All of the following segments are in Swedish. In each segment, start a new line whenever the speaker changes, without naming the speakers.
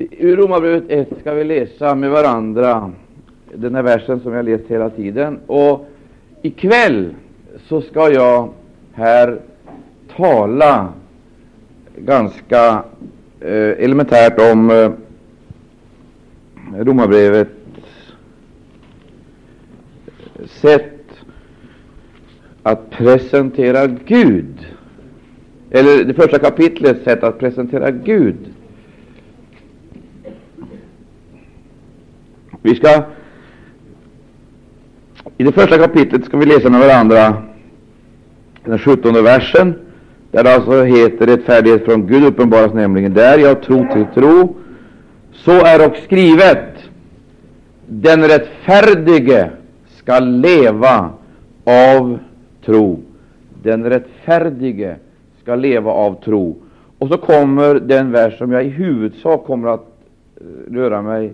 Ur Romarbrevet 1 ska vi läsa med varandra den här versen som jag läst hela tiden. Och ikväll så ska jag här tala ganska eh, elementärt om eh, Romarbrevets sätt att presentera Gud, eller det första kapitlets sätt att presentera Gud. Vi ska I det första kapitlet ska vi läsa med varandra den 17 versen, där det alltså heter rättfärdighet från Gud uppenbaras nämligen där, jag tro till tro. Så är och skrivet, den rättfärdige skall leva av tro. Den rättfärdige skall leva av tro. Och så kommer den vers som jag i huvudsak kommer att eh, röra mig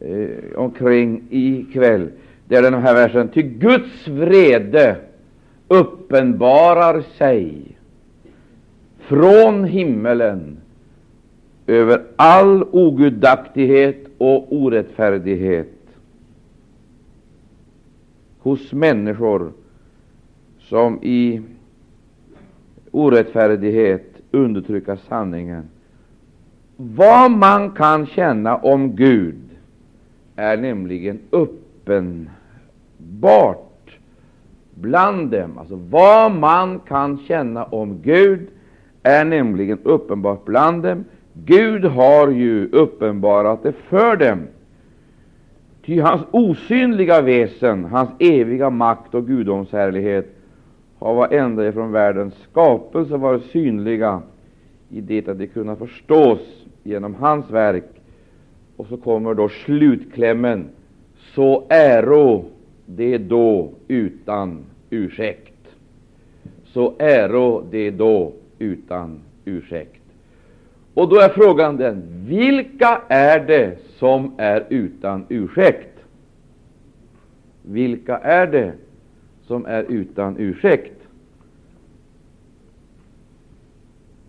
eh, omkring ikväll. Det är den här versen. Ty Guds vrede uppenbarar sig från himmelen över all ogudaktighet och orättfärdighet hos människor som i orättfärdighet undertrycka sanningen. Vad man kan känna om Gud är nämligen uppenbart bland dem. Alltså vad man kan känna om Gud är nämligen uppenbart bland dem. Gud har ju uppenbarat det för dem. Ty hans osynliga väsen, hans eviga makt och gudomshärlighet har varenda från världens skapelse varit synliga i det att de kunna förstås genom hans verk. Och så kommer då slutklämmen. Så äro det då utan ursäkt. Så äro det då utan ursäkt. Och då är frågan den, vilka är det som är utan ursäkt? Vilka är det som är utan ursäkt?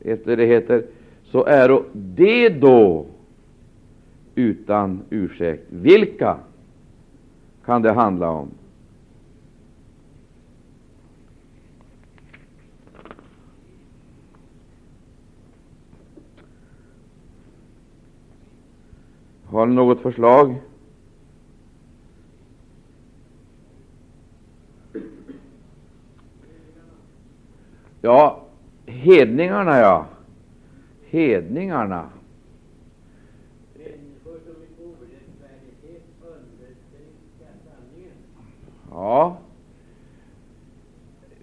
Efter det heter, så äro det då utan ursäkt. Vilka kan det handla om? Har ni något förslag? Ja, hedningarna, ja. Hedningarna. Ja.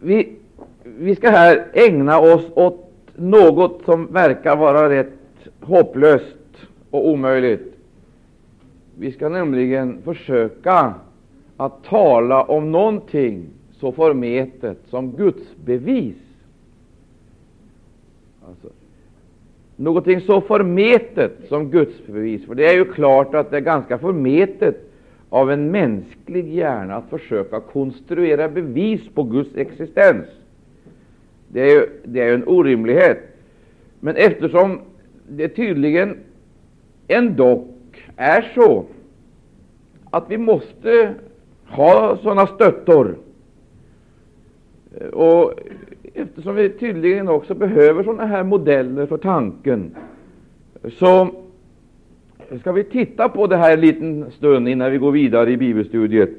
Vi, vi ska här ägna oss åt något som verkar vara rätt hopplöst och omöjligt. Vi ska nämligen försöka att tala om någonting så förmätet som Guds bevis. Alltså, någonting så förmätet som Guds bevis. För det är ju klart att det är ganska förmätet av en mänsklig hjärna att försöka konstruera bevis på Guds existens. Det är ju, det är en orimlighet. Men eftersom det tydligen ändå är så att vi måste ha sådana stöttor, eh, och eftersom vi tydligen också behöver sådana här modeller för tanken, så ska vi titta på det här en liten stund innan vi går vidare i bibelstudiet.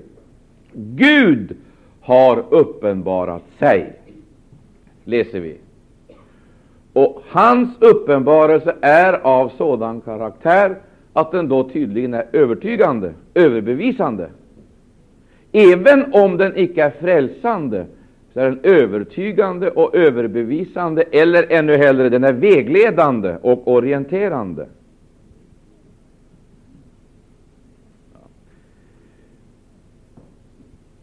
Gud har uppenbarat sig, läser vi. Och hans uppenbarelse är av sådan karaktär att den då tydligen är övertygande, överbevisande. Även om den icke är frälsande, så är den övertygande och överbevisande, eller ännu hellre, den är vägledande och orienterande.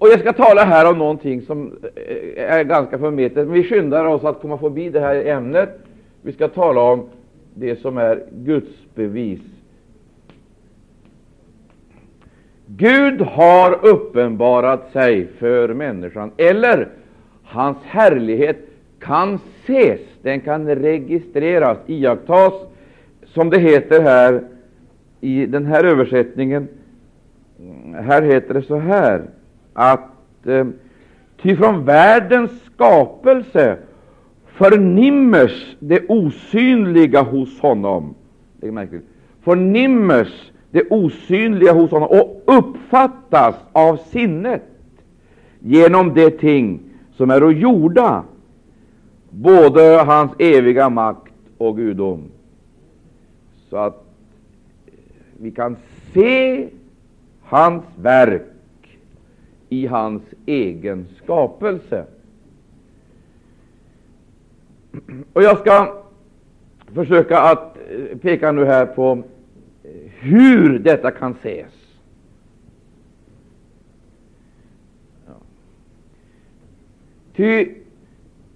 Och Jag ska tala här om någonting som eh, är ganska förmätet, men vi skyndar oss att komma förbi det här ämnet. Vi ska tala om det som är Guds bevis. Gud har uppenbarat sig för människan, eller hans härlighet kan ses, den kan registreras, iakttas, som det heter här i den här översättningen, här heter det så här, att eh, ty från världens skapelse förnimmers det osynliga hos honom. Lägg märke till. Förnimmers det osynliga hos honom och uppfattas av sinnet genom de ting som är gjorda, både hans eviga makt och gudom. Så att vi kan se hans verk i hans egen skapelse. Och Jag ska försöka att eh, peka nu här på eh, hur detta kan ses. Ty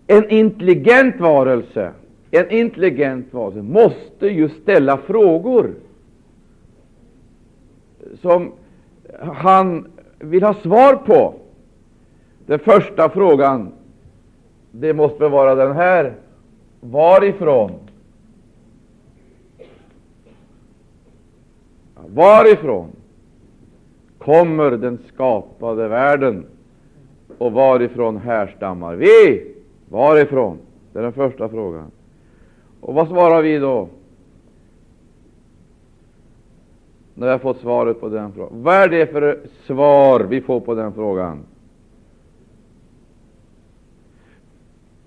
en intelligent varelse, en intelligent varelse måste ju ställa frågor som han vill ha svar på. Den första frågan det måste vara den här. Varifrån? Varifrån kommer den skapade världen och varifrån härstammar vi? Varifrån? Det är den första frågan. Och vad svarar vi då? När har jag fått svaret på den frågan. Vad är det för svar vi får på den frågan?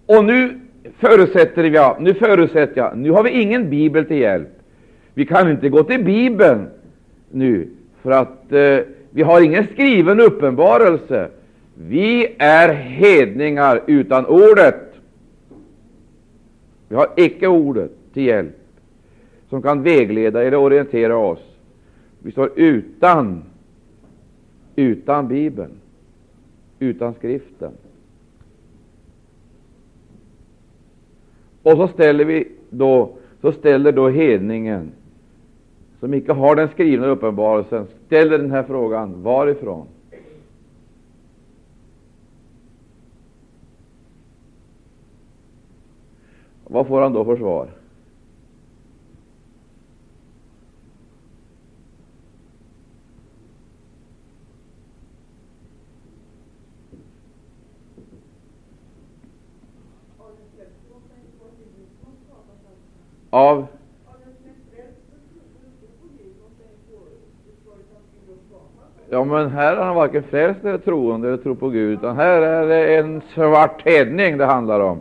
Och nu förutsätter jag, nu förutsätter jag, nu har vi ingen bibel till hjälp. Vi kan inte gå till Bibeln nu, för att eh, vi har ingen skriven uppenbarelse. Vi är hedningar utan ordet. Vi har icke ordet till hjälp som kan vägleda eller orientera oss. Vi står utan, utan Bibeln, utan Skriften. Och så ställer vi då, så ställer då hedningen, som icke har den skrivna uppenbarelsen, ställer den här frågan varifrån? Vad får han då för svar? Av Ja, men här är han varken frälst eller troende eller tror på Gud, utan här är det en svart hedning det handlar om.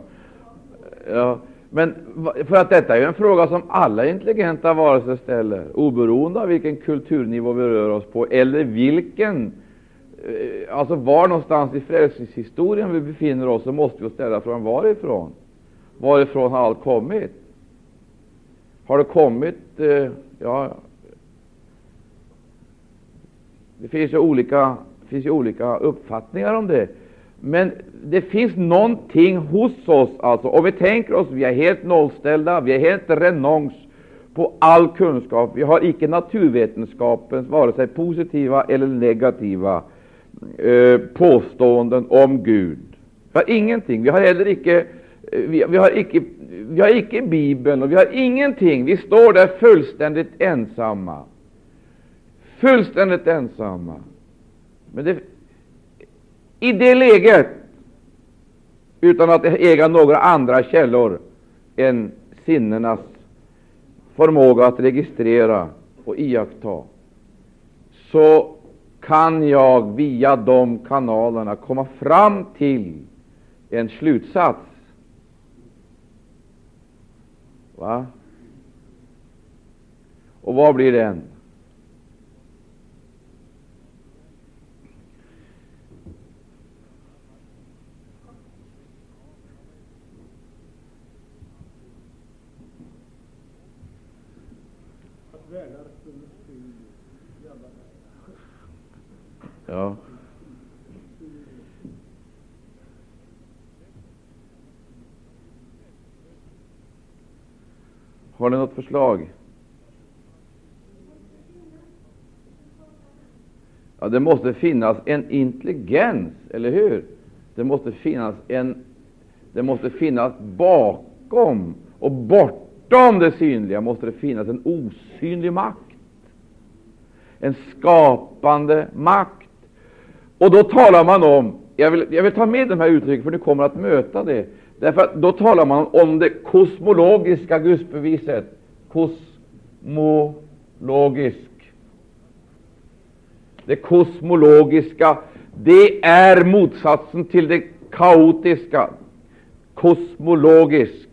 Ja, men för att detta är en fråga som alla intelligenta varelser ställer, oberoende av vilken kulturnivå vi rör oss på, eller vilken eh, Alltså var någonstans i frälsningshistorien vi befinner oss, så måste vi ställa frågan varifrån. Varifrån har allt kommit? Har det kommit eh, ja, Det finns ju olika, finns ju olika uppfattningar om det. Men det finns någonting hos oss, alltså, Om vi tänker oss vi är helt nollställda, vi är helt renons på all kunskap. Vi har icke naturvetenskapens vare sig positiva eller negativa eh, påståenden om Gud. Vi har ingenting. Vi har heller icke, vi, vi, har icke, vi har icke Bibeln, och vi har ingenting. Vi står där fullständigt ensamma. Fullständigt ensamma. Men det, i det läget, utan att äga några andra källor än sinnenas förmåga att registrera och iaktta, så kan jag via de kanalerna komma fram till en slutsats. Va? Och vad blir den? Ja. Har ni något förslag? Ja, det måste finnas en intelligens, eller hur? Det måste finnas en det måste finnas bakom och bortom det synliga måste det finnas en osynlig makt. en skapande makt. Och då talar man om, jag vill, jag vill ta med de här uttrycken för ni kommer att möta det, därför att då talar man om det kosmologiska gudsbeviset. Kosmologisk. Det kosmologiska, det är motsatsen till det kaotiska. Kosmologisk,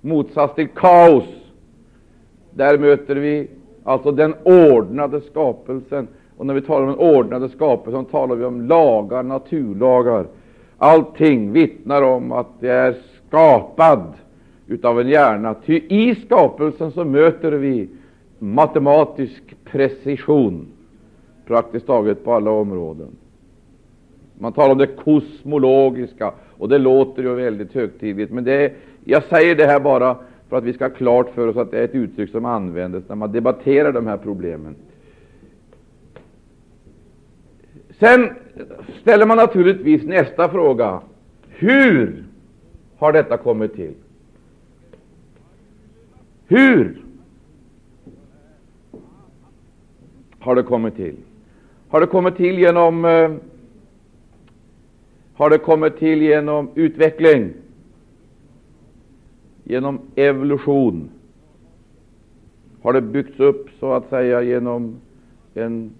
motsats till kaos. Där möter vi alltså den ordnade skapelsen. Och när vi talar om den ordnade skapelsen talar vi om lagar, naturlagar. Allting vittnar om att det är skapad utav en hjärna. Ty i skapelsen så möter vi matematisk precision praktiskt taget på alla områden. Man talar om det kosmologiska, och det låter ju väldigt högtidligt. Men det är, jag säger det här bara för att vi ska ha klart för oss att det är ett uttryck som används när man debatterar de här problemen. Sen ställer man naturligtvis nästa fråga. Hur har detta kommit till? Hur har det kommit till? Har det kommit till genom eh, har det kommit till genom utveckling, genom evolution? Har det byggts upp så att säga genom en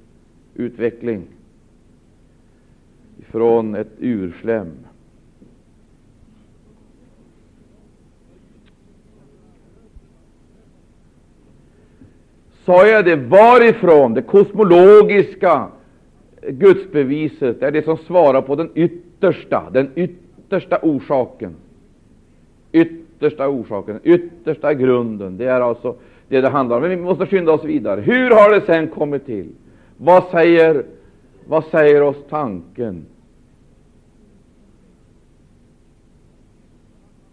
utveckling från ett urslem? Sa jag det varifrån? Det kosmologiska gudsbeviset är det som svarar på den yttersta, den yttersta orsaken. Yttersta orsaken, yttersta grunden. Det är alltså det det handlar om. Men vi måste skynda oss vidare. Hur har det sen kommit till? Vad säger, vad säger oss tanken?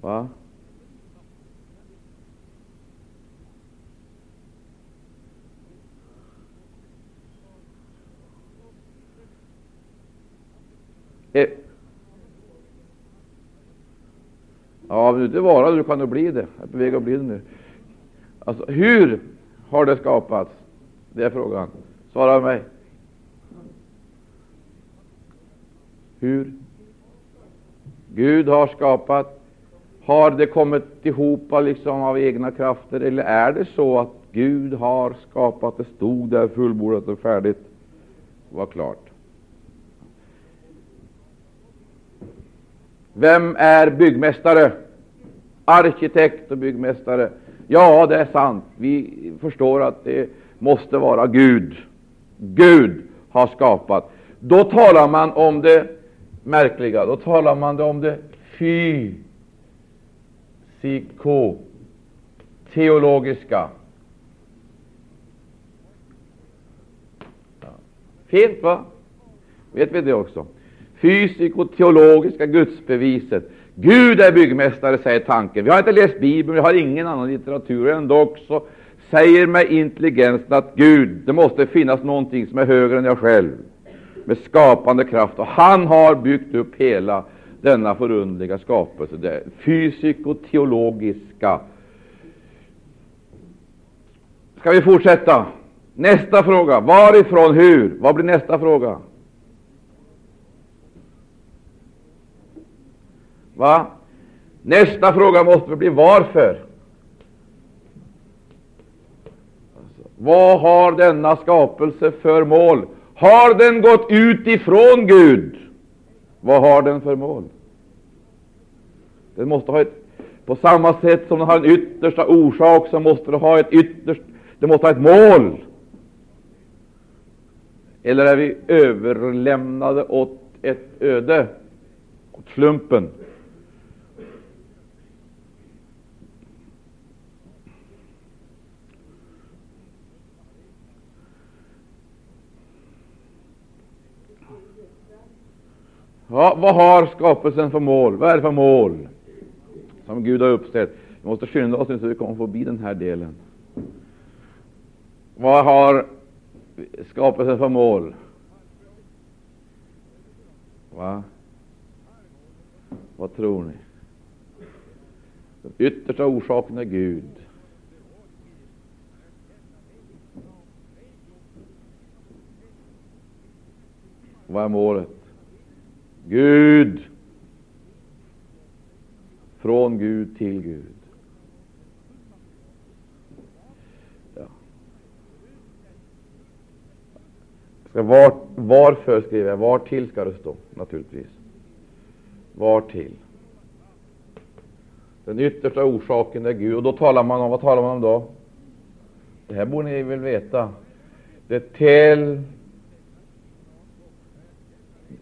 Va? Eh. Ja, vill du inte vara det, kan du bli det. Jag är på väg att bli det nu. Alltså, hur har det skapats? Det är frågan. Svara mig. Hur? Gud har skapat. Har det kommit ihop liksom av egna krafter, eller är det så att Gud har skapat? Det stod där fullbordat och färdigt. var klart. Vem är byggmästare? Arkitekt och byggmästare. Ja, det är sant. Vi förstår att det måste vara Gud. Gud har skapat. Då talar man om det märkliga. Då talar man om det fy psykoteologiska. Fint, va? Vet vi det också? Fysikoteologiska gudsbeviset. Gud är byggmästare, säger tanken. Vi har inte läst Bibeln, vi har ingen annan litteratur. Ändå så säger mig intelligensen att Gud, det måste finnas någonting som är högre än jag själv, med skapande kraft. Och han har byggt upp hela denna förundliga skapelse, det fysikoteologiska. Ska vi fortsätta? Nästa fråga. Varifrån, hur? Vad blir nästa fråga? Va? Nästa fråga måste bli varför. Alltså, vad har denna skapelse för mål? Har den gått ut ifrån Gud? Vad har den för mål? Den måste ha ett, på samma sätt som den har en yttersta orsak, så måste den ha ett ytterst, den måste ha ett mål. Eller är vi överlämnade åt ett öde, åt slumpen? Vad, vad har skapelsen för mål? Vad är det för mål som Gud har uppställt? Vi måste skynda oss nu så vi kommer förbi den här delen. Vad har skapelsen för mål? Va? Vad tror ni? Den yttersta orsaken är Gud. Vad är målet? Gud. Från Gud till Gud. Ja. Ska var, varför skriver jag? Var till ska det stå, naturligtvis. Var till. Den yttersta orsaken är Gud. Och då talar man om, vad talar man om då? Det här borde ni väl veta. Det är till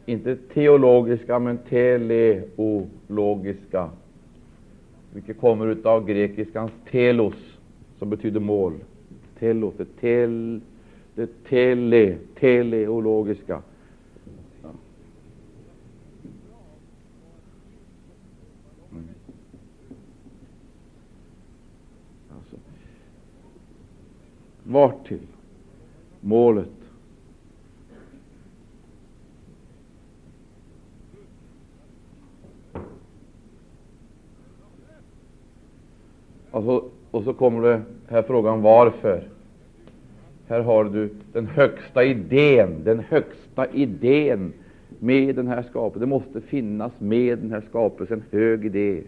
inte teologiska, men teleologiska, vilket kommer av grekiskans telos, som betyder mål. Telos, det, tel, det tele, teleologiska. Alltså. Vart till? Målet. Alltså, och så kommer det här frågan varför. Här har du den högsta idén, den högsta idén med den här skapelsen. Det måste finnas med den här skapelsen en hög idé.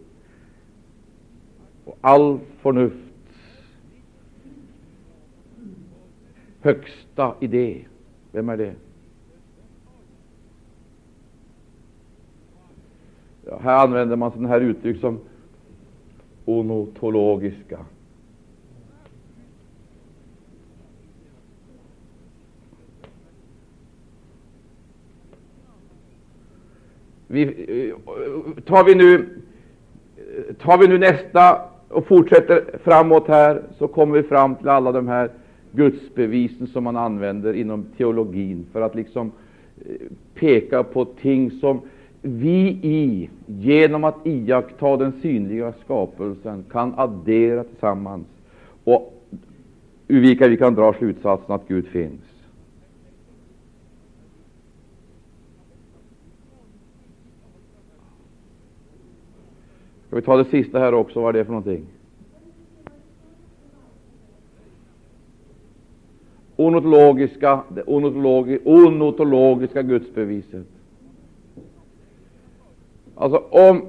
Och all förnuft högsta idé. Vem är det? Ja, här använder man sådana här uttryck som onotologiska. Vi, tar, vi nu, tar vi nu nästa och fortsätter framåt här, så kommer vi fram till alla de här gudsbevisen som man använder inom teologin för att liksom eh, peka på ting som vi i, genom att iaktta den synliga skapelsen, kan addera tillsammans och ur vilka vi kan dra slutsatsen att Gud finns. Ska vi ta det sista här också? Vad är det för någonting? onotologiska, det onotologi, onotologiska gudsbeviset. Alltså om,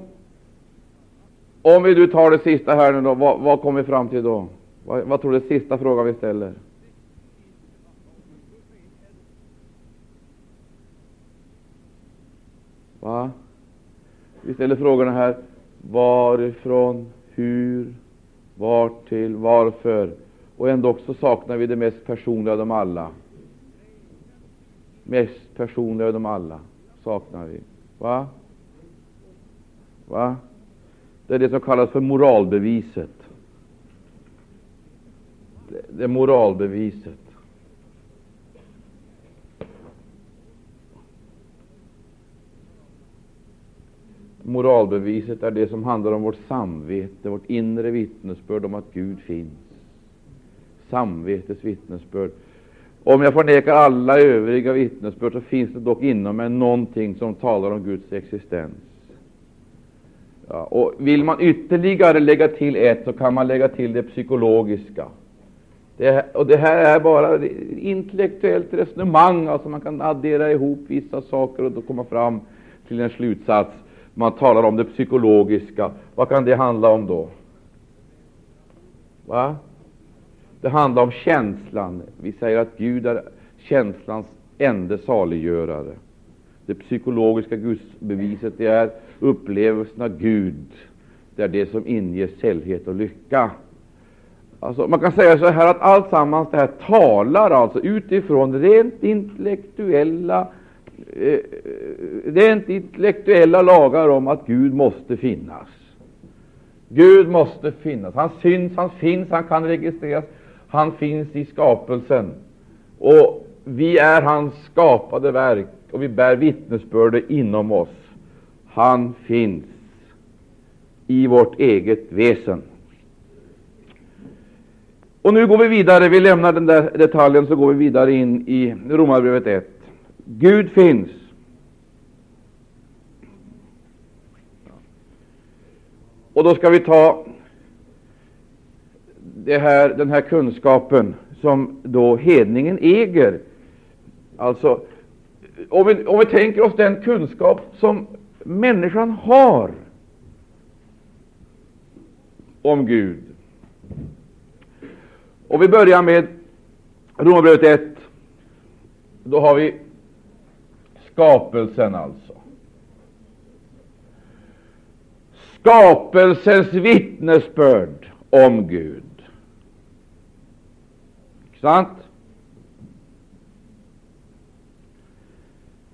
om vi nu tar det sista här nu då, vad, vad kommer vi fram till då? Vad, vad tror du är sista frågan vi ställer? Va? Vi ställer frågorna här varifrån, hur, vart till, varför. Och ändå så saknar vi det mest personliga av dem alla. Mest personliga av dem alla saknar vi. Va? Va? Det är det som kallas för moralbeviset. Det är moralbeviset. Moralbeviset är det som handlar om vårt samvete, vårt inre vittnesbörd om att Gud finns samvetets vittnesbörd. Om jag förnekar alla övriga vittnesbörd, så finns det dock inom mig någonting som talar om Guds existens. Ja, och Vill man ytterligare lägga till ett, så kan man lägga till det psykologiska. Det, och det här är bara intellektuellt resonemang, alltså man kan addera ihop vissa saker och då komma fram till en slutsats. Man talar om det psykologiska. Vad kan det handla om då? Va? Det handlar om känslan. Vi säger att Gud är känslans enda saliggörare. Det psykologiska gudsbeviset det är upplevelsen av Gud. Det är det som inger sällhet och lycka. Alltså, man kan säga så här att allt sammans det här talar alltså utifrån rent intellektuella eh, rent intellektuella lagar om att Gud måste finnas. Gud måste finnas. Han syns, han finns, han kan registreras. Han finns i skapelsen, och vi är hans skapade verk, och vi bär vittnesbörde inom oss. Han finns i vårt eget väsen. Och nu går vi vidare. Vi lämnar den där detaljen, så går vi vidare in i Romarbrevet 1. Gud finns. Och då ska vi ta det här, den här kunskapen som då hedningen äger. Alltså, om vi, om vi tänker oss den kunskap som människan har om Gud. Och vi börjar med Romarbrevet 1. Då har vi skapelsen, alltså. Skapelsens vittnesbörd om Gud. Inte sant?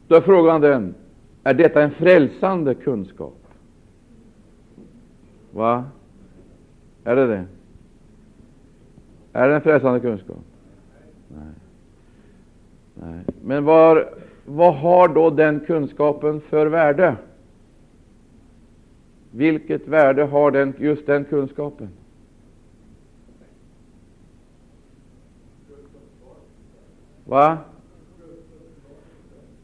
Då är frågan den, är detta en frälsande kunskap? Va? Är det det? Är det en frälsande kunskap? Nej. Nej. Men var, vad har då den kunskapen för värde? Vilket värde har den, just den kunskapen? Va?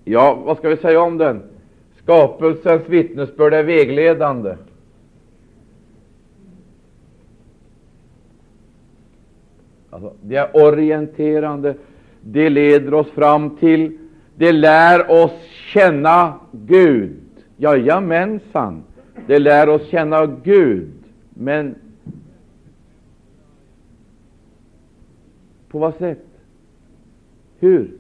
Ja, vad ska vi säga om den? Skapelsens vittnesbörd är vägledande. Alltså, det är orienterande. Det leder oss fram till, det lär oss känna Gud. Jajamensan, det lär oss känna Gud. Men på vad sätt? Hur?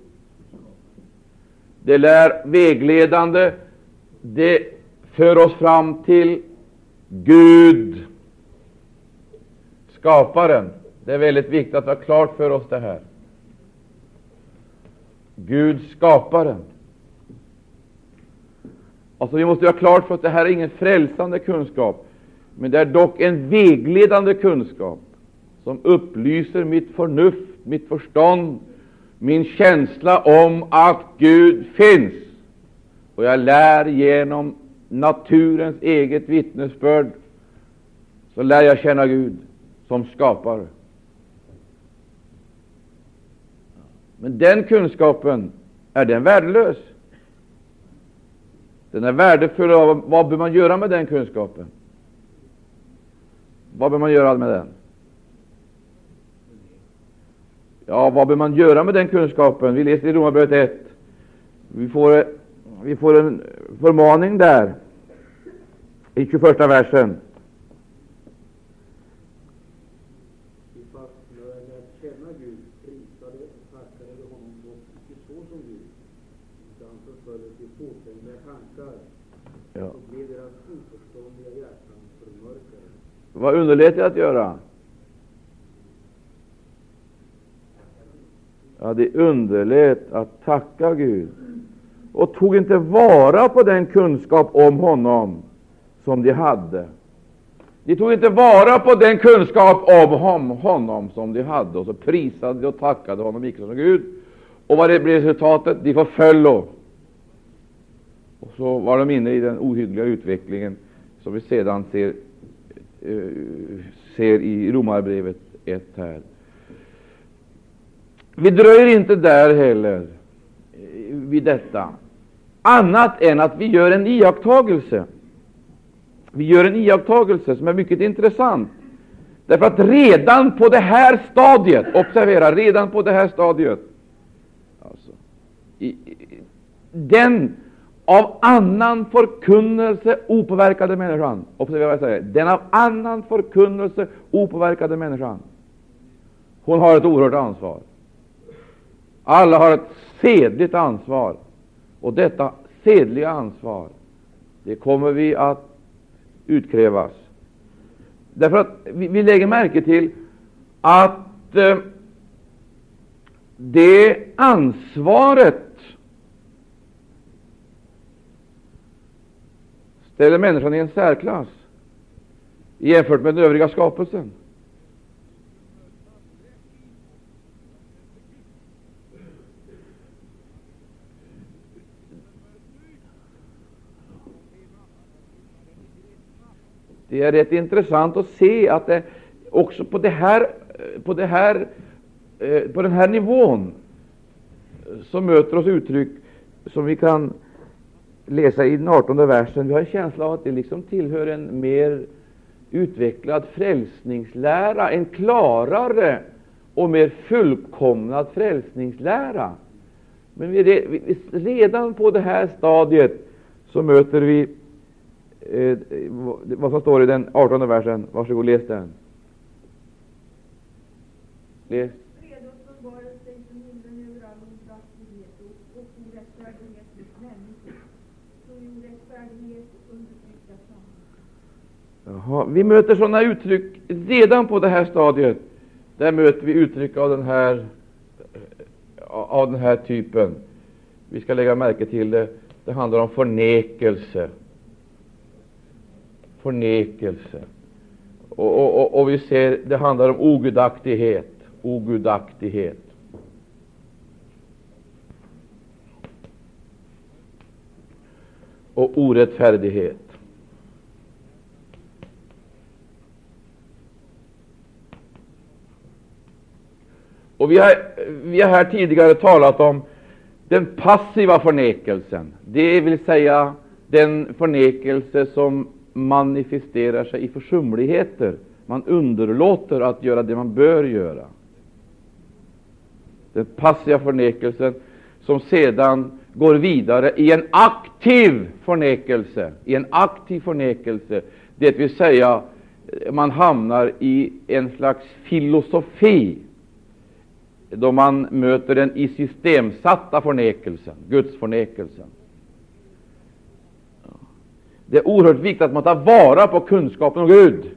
Det lär vägledande. Det för oss fram till Gud, skaparen. Det är väldigt viktigt att ha klart för oss det här. Gud, skaparen. Alltså, vi måste ha klart för oss att det här är ingen frälsande kunskap, men det är dock en vägledande kunskap som upplyser mitt förnuft, mitt förstånd, min känsla om att Gud finns. Och jag lär genom naturens eget vittnesbörd, så lär jag känna Gud som skapare. Men den kunskapen, är den värdelös? Den är värdefull. Vad bör man göra med den kunskapen? Vad bör man göra med den? Ja, vad bör man göra med den kunskapen? Vi läser i Romarbrevet 1. Vi får, vi får en förmaning där i 21 versen. Ja. Vad underlät jag att göra? Ja, de underlät att tacka Gud och tog inte vara på den kunskap om honom som de hade. De tog inte vara på den kunskap om honom som de hade, och så prisade och tackade honom icke som Gud. Och vad det blev resultatet? De förföllo. Och så var de inne i den ohyggliga utvecklingen som vi sedan ser, eh, ser i Romarbrevet 1 här. Vi dröjer inte där heller eh, vid detta, annat än att vi gör en iakttagelse. Vi gör en iakttagelse som är mycket intressant. Därför att redan på det här stadiet, observera, redan på det här stadiet, alltså, i, den av annan förkunnelse opåverkade människan, observera vad jag säger, den av annan förkunnelse opåverkade människan, hon har ett oerhört ansvar. Alla har ett sedligt ansvar, och detta sedliga ansvar, det kommer vi att utkrävas. Därför att vi, vi lägger märke till att eh, det ansvaret ställer människan i en särklass jämfört med den övriga skapelsen. Det är rätt intressant att se att det också på, det här, eh, på, det här, eh, på den här nivån eh, så möter oss uttryck som vi kan läsa i den 18 versen. Vi har en känsla av att det liksom tillhör en mer utvecklad frälsningslära, en klarare och mer fullkomnad frälsningslära. Men vi, redan på det här stadiet så möter vi eh, vad som står i den 18 versen. Varsågod, läs den. Läs. Jaha, vi möter sådana uttryck redan på det här stadiet. Där möter vi uttryck av den här, av den här typen. Vi ska lägga märke till det. Det handlar om förnekelse. Förnekelse. Och, och, och, och vi ser det handlar om ogudaktighet. Ogudaktighet. Och orättfärdighet. Och vi har, vi har här tidigare talat om den passiva förnekelsen, det vill säga den förnekelse som manifesterar sig i försumligheter. Man underlåter att göra det man bör göra. Den passiva förnekelsen som sedan går vidare i en aktiv förnekelse, i en aktiv förnekelse, det vill säga man hamnar i en slags filosofi då man möter den i systemsatta förnekelsen, gudsförnekelsen. Det är oerhört viktigt att man tar vara på kunskapen om Gud.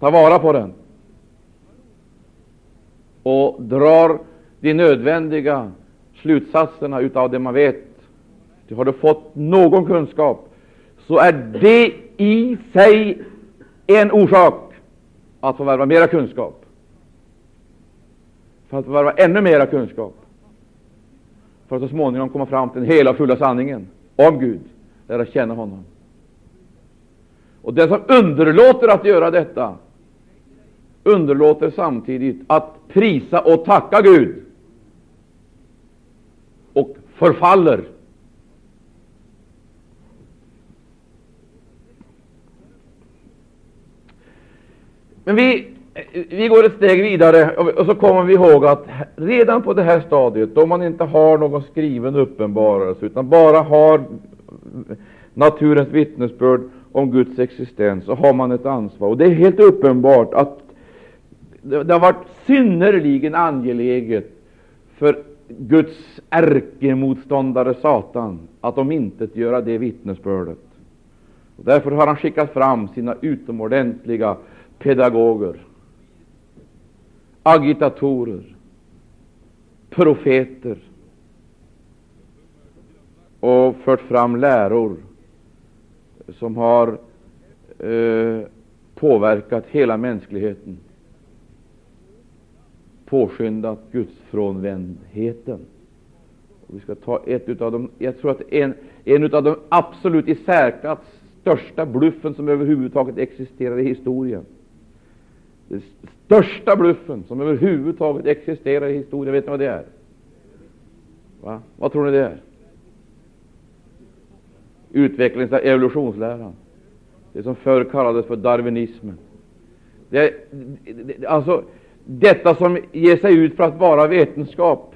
Ta vara på den. Och drar de nödvändiga slutsatserna utav det man vet. Har du fått någon kunskap, så är det i sig en orsak att förvärva mera kunskap för att förvärva ännu mera kunskap, för att så småningom komma fram till den hela och fulla sanningen om Gud, lära känna honom. Och den som underlåter att göra detta underlåter samtidigt att prisa och tacka Gud och förfaller. Men vi vi går ett steg vidare och så kommer vi ihåg att redan på det här stadiet, då man inte har någon skriven uppenbarelse utan bara har naturens vittnesbörd om Guds existens, så har man ett ansvar. Och Det är helt uppenbart att det har varit synnerligen angeläget för Guds ärkemotståndare Satan att om inte göra det vittnesbördet. Och därför har han skickat fram sina utomordentliga pedagoger agitatorer, profeter och fört fram läror som har eh, påverkat hela mänskligheten, påskyndat gudsfrånvändheten. vi ska ta ett av dem. Jag tror att en, en av de absolut i särklass största bluffen som överhuvudtaget existerar i historien den största bluffen som överhuvudtaget existerar i historien. Vet ni vad det är? Va? Vad tror ni det är? Utvecklings och evolutionsläran. Det som förr kallades för darwinismen. Det, det, alltså, detta som ger sig ut för att vara vetenskap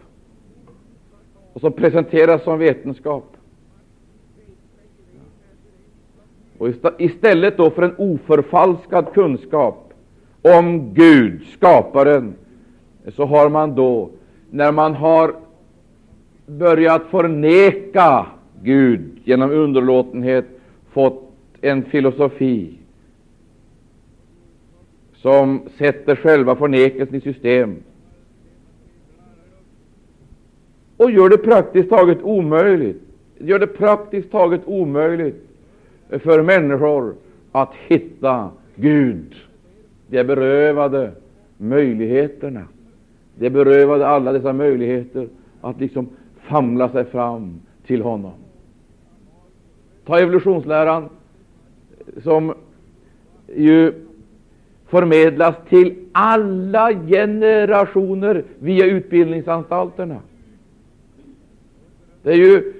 och som presenteras som vetenskap. Och istället då för en oförfalskad kunskap om Gud, skaparen, så har man då, när man har börjat förneka Gud genom underlåtenhet, fått en filosofi som sätter själva förnekelsen i system och gör det praktiskt taget omöjligt gör det praktiskt taget omöjligt för människor att hitta Gud. De är berövade möjligheterna. De är berövade alla dessa möjligheter att liksom famla sig fram till honom. Ta evolutionsläran som ju förmedlas till alla generationer via utbildningsanstalterna. Det är ju,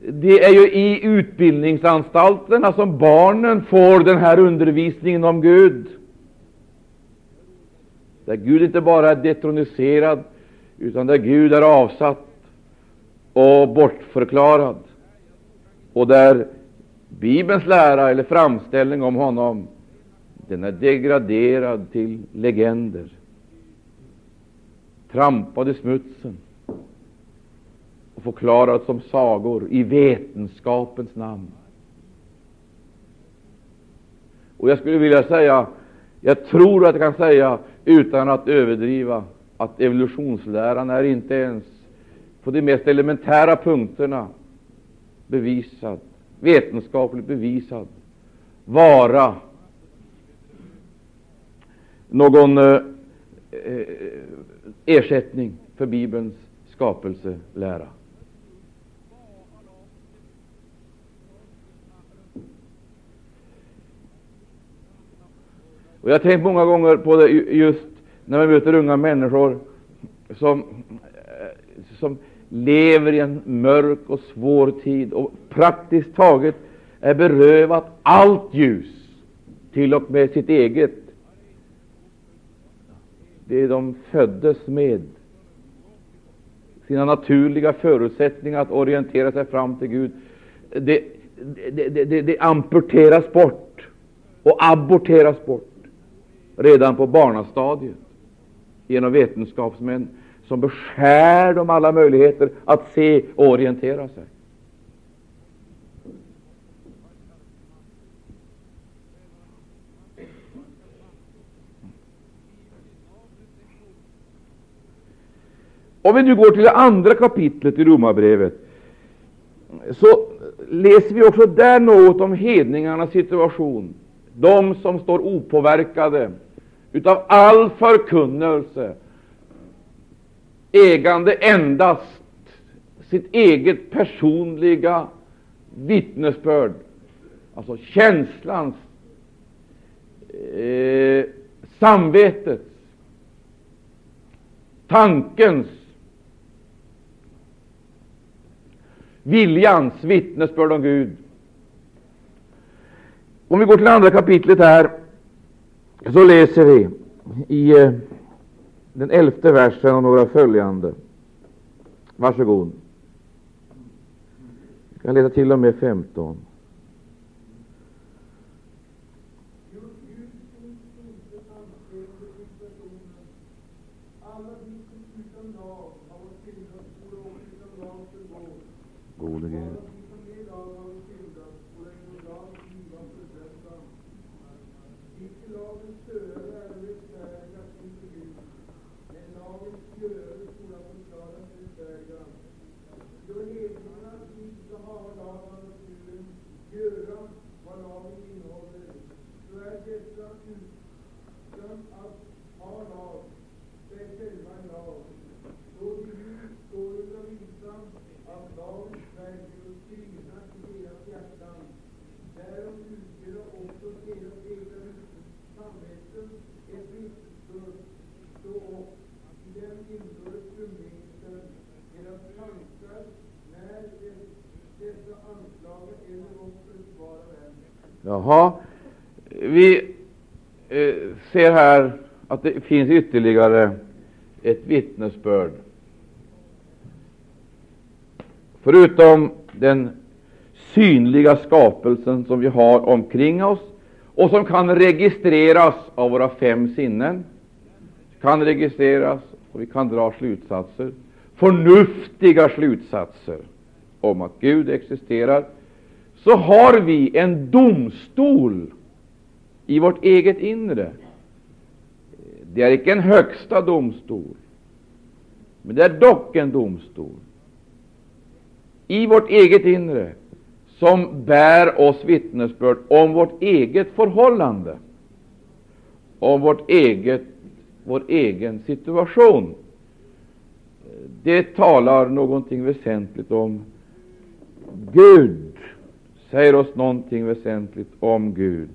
det är ju i utbildningsanstalterna som barnen får den här undervisningen om Gud där Gud inte bara är detroniserad, utan där Gud är avsatt och bortförklarad och där Bibelns lära eller framställning om honom den är degraderad till legender, trampad i smutsen och förklarad som sagor i vetenskapens namn. Och jag skulle vilja säga, jag tror att jag kan säga utan att överdriva, att evolutionsläran är inte ens på de mest elementära punkterna bevisad, vetenskapligt bevisad, vara någon eh, eh, ersättning för Bibelns skapelselära. Och Jag har tänkt många gånger på det just när man möter unga människor som, eh, som lever i en mörk och svår tid och praktiskt taget är berövat allt ljus, till och med sitt eget. Det de föddes med, sina naturliga förutsättningar att orientera sig fram till Gud, det, det, det, det amputeras bort och aborteras bort redan på barnastadiet genom vetenskapsmän som beskär dem alla möjligheter att se och orientera sig. Om vi nu går till det andra kapitlet i Romarbrevet, så läser vi också där något om hedningarnas situation, de som står opåverkade utav all förkunnelse, ägande endast sitt eget personliga vittnesbörd, alltså känslans, eh, samvetets, tankens, viljans vittnesbörd om Gud. Om vi går till andra kapitlet här så läser vi i eh, den elfte versen och några följande. Varsågod. Jag kan läsa till och med 15. Gode Gud. Jaha, vi eh, ser här att det finns ytterligare ett vittnesbörd. Förutom den synliga skapelsen som vi har omkring oss och som kan registreras av våra fem sinnen, kan registreras och vi kan dra slutsatser, förnuftiga slutsatser om att Gud existerar, så har vi en domstol i vårt eget inre. Det är icke en högsta domstol, men det är dock en domstol i vårt eget inre som bär oss vittnesbörd om vårt eget förhållande, om vårt eget, vår egen situation. Det talar någonting väsentligt om Gud, säger oss någonting väsentligt om Gud.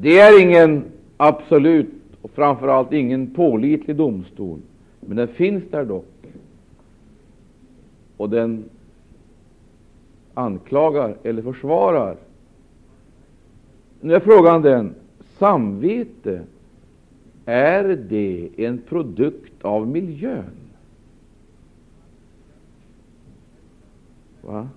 Det är ingen absolut och framför allt ingen pålitlig domstol, men den finns där dock. Och den anklagar eller försvarar. Nu är frågan den, samvete, är det en produkt av miljön? Va?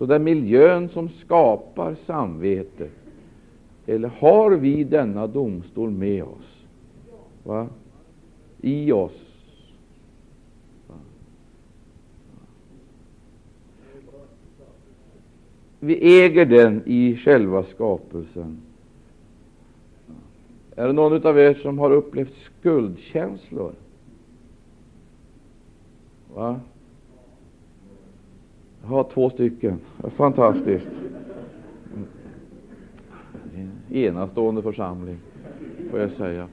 Så det är miljön som skapar samvetet. Eller har vi denna domstol med oss? Va? I oss? Va? Vi äger den i själva skapelsen. Är det någon av er som har upplevt skuldkänslor? Va? Jag har två stycken. Fantastiskt. Enastående församling, får jag säga.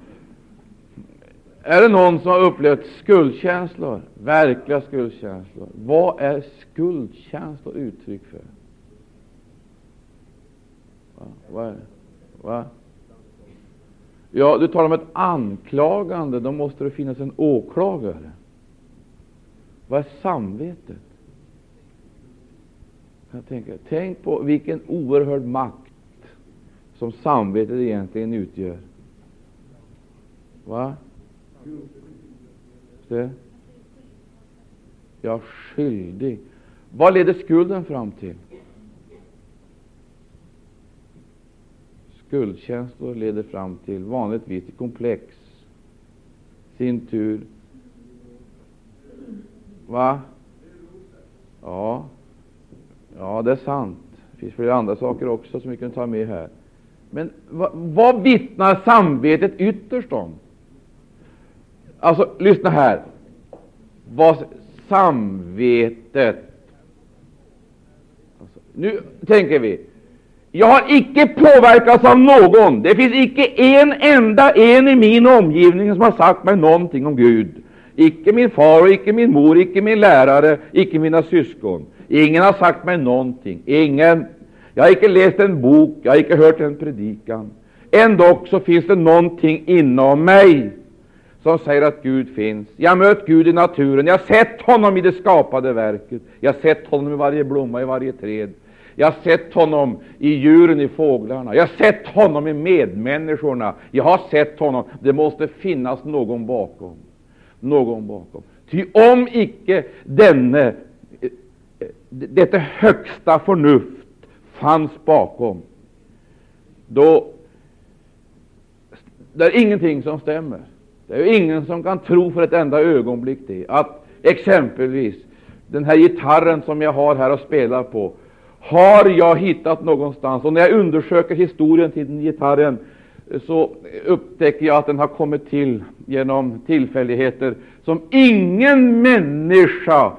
Är det någon som har upplevt skuldkänslor? Verkliga skuldkänslor. Vad är skuldkänslor uttryck för? Va? Vad är det? Va? Ja, du talar om ett anklagande. Då måste det finnas en åklagare. Vad är samvetet? Jag tänker, tänk på vilken oerhörd makt som samvetet egentligen utgör. Va? Det? är skyldig. Vad leder skulden fram till? Skuldkänslor leder fram till vanligtvis till komplex. Sin tur. Va? Ja, Ja, det är sant. Det finns flera andra saker också som vi kan ta med här. Men vad, vad vittnar samvetet ytterst om? Alltså, lyssna här. Vad samvetet alltså, Nu tänker vi. Jag har icke påverkats av någon. Det finns icke en enda en i min omgivning som har sagt mig någonting om Gud. Icke min far, och icke min mor, icke min lärare, icke mina syskon. Ingen har sagt mig någonting. Ingen. Jag har icke läst en bok, jag har icke hört en predikan. Ändå så finns det någonting inom mig som säger att Gud finns. Jag har mött Gud i naturen, jag har sett honom i det skapade verket. Jag har sett honom i varje blomma, i varje träd. Jag har sett honom i djuren, i fåglarna. Jag har sett honom i medmänniskorna. Jag har sett honom. Det måste finnas någon bakom. Någon bakom. Ty om icke denne detta högsta förnuft fanns bakom, då det är ingenting som stämmer. Det är ingen som kan tro för ett enda ögonblick det, att exempelvis den här gitarren som jag har här och spelar på, har jag hittat någonstans. Och när jag undersöker historien till den gitarren så upptäcker jag att den har kommit till genom tillfälligheter som ingen människa,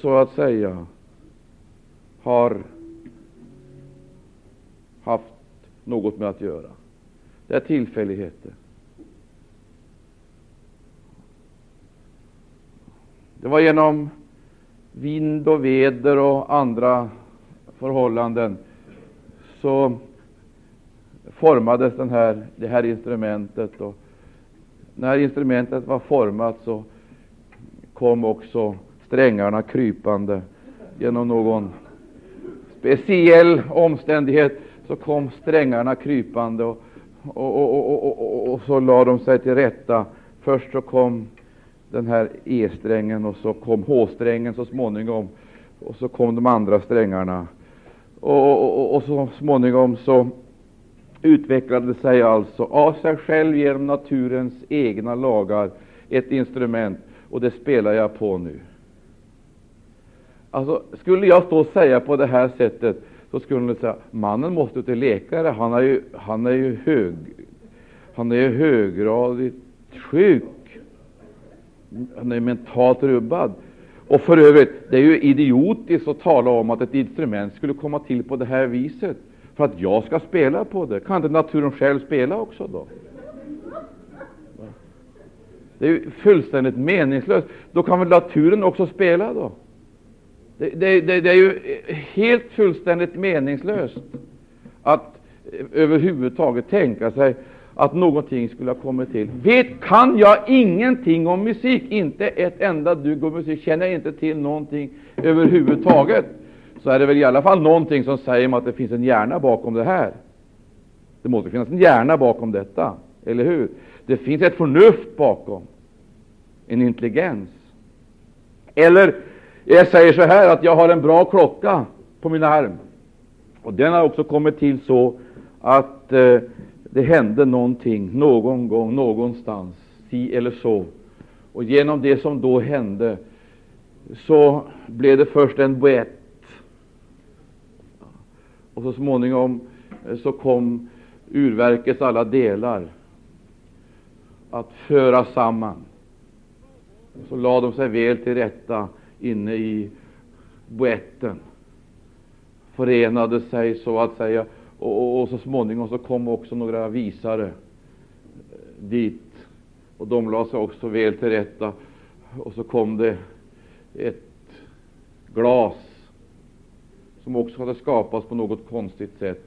så att säga, har haft något med att göra. Det är tillfälligheter. Det var genom vind och väder och andra förhållanden så formades den här, det här instrumentet. Och när instrumentet var format så kom också strängarna krypande genom någon speciell omständighet så kom strängarna krypande och, och, och, och, så lade de sig till rätta. Först så kom den här E-strängen och så kom H-strängen så småningom och så kom de andra strängarna. Och, och, så småningom så utvecklade sig alltså av sig själv genom naturens egna lagar ett instrument, och det spelar jag på nu. Alltså, skulle jag stå och säga på det här sättet, så skulle ni säga mannen måste till läkare. Han är ju, han är ju hög, han är ju höggradigt sjuk. Han är mentalt rubbad. Och för övrigt, det är ju idiotiskt att tala om att ett instrument skulle komma till på det här viset för att jag ska spela på det. Kan inte naturen själv spela också då? Det är ju fullständigt meningslöst. Då kan väl naturen också spela då? Det, det, det, det är ju helt fullständigt meningslöst att eh, överhuvudtaget tänka sig att någonting skulle ha kommit till. Vet, kan jag ingenting om musik, inte ett enda dugg om musik, känner jag inte till någonting överhuvudtaget, så är det väl i alla fall någonting som säger mig att det finns en hjärna bakom det här. Det måste finnas en hjärna bakom detta, eller hur? Det finns ett förnuft bakom. en intelligens. Eller jag säger så här att jag har en bra klocka på min arm. Och den har också kommit till så att eh, det hände någonting någon gång, någonstans, si eller så. Och genom det som då hände så blev det först en boett. Och så småningom eh, så kom urverkets alla delar att föra samman. Så lade de sig väl till rätta inne i boetten, förenade sig så att säga, och, och, och så småningom så kom också några visare eh, dit, och de lade sig också väl till rätta. Och så kom det ett glas som också hade skapats på något konstigt sätt.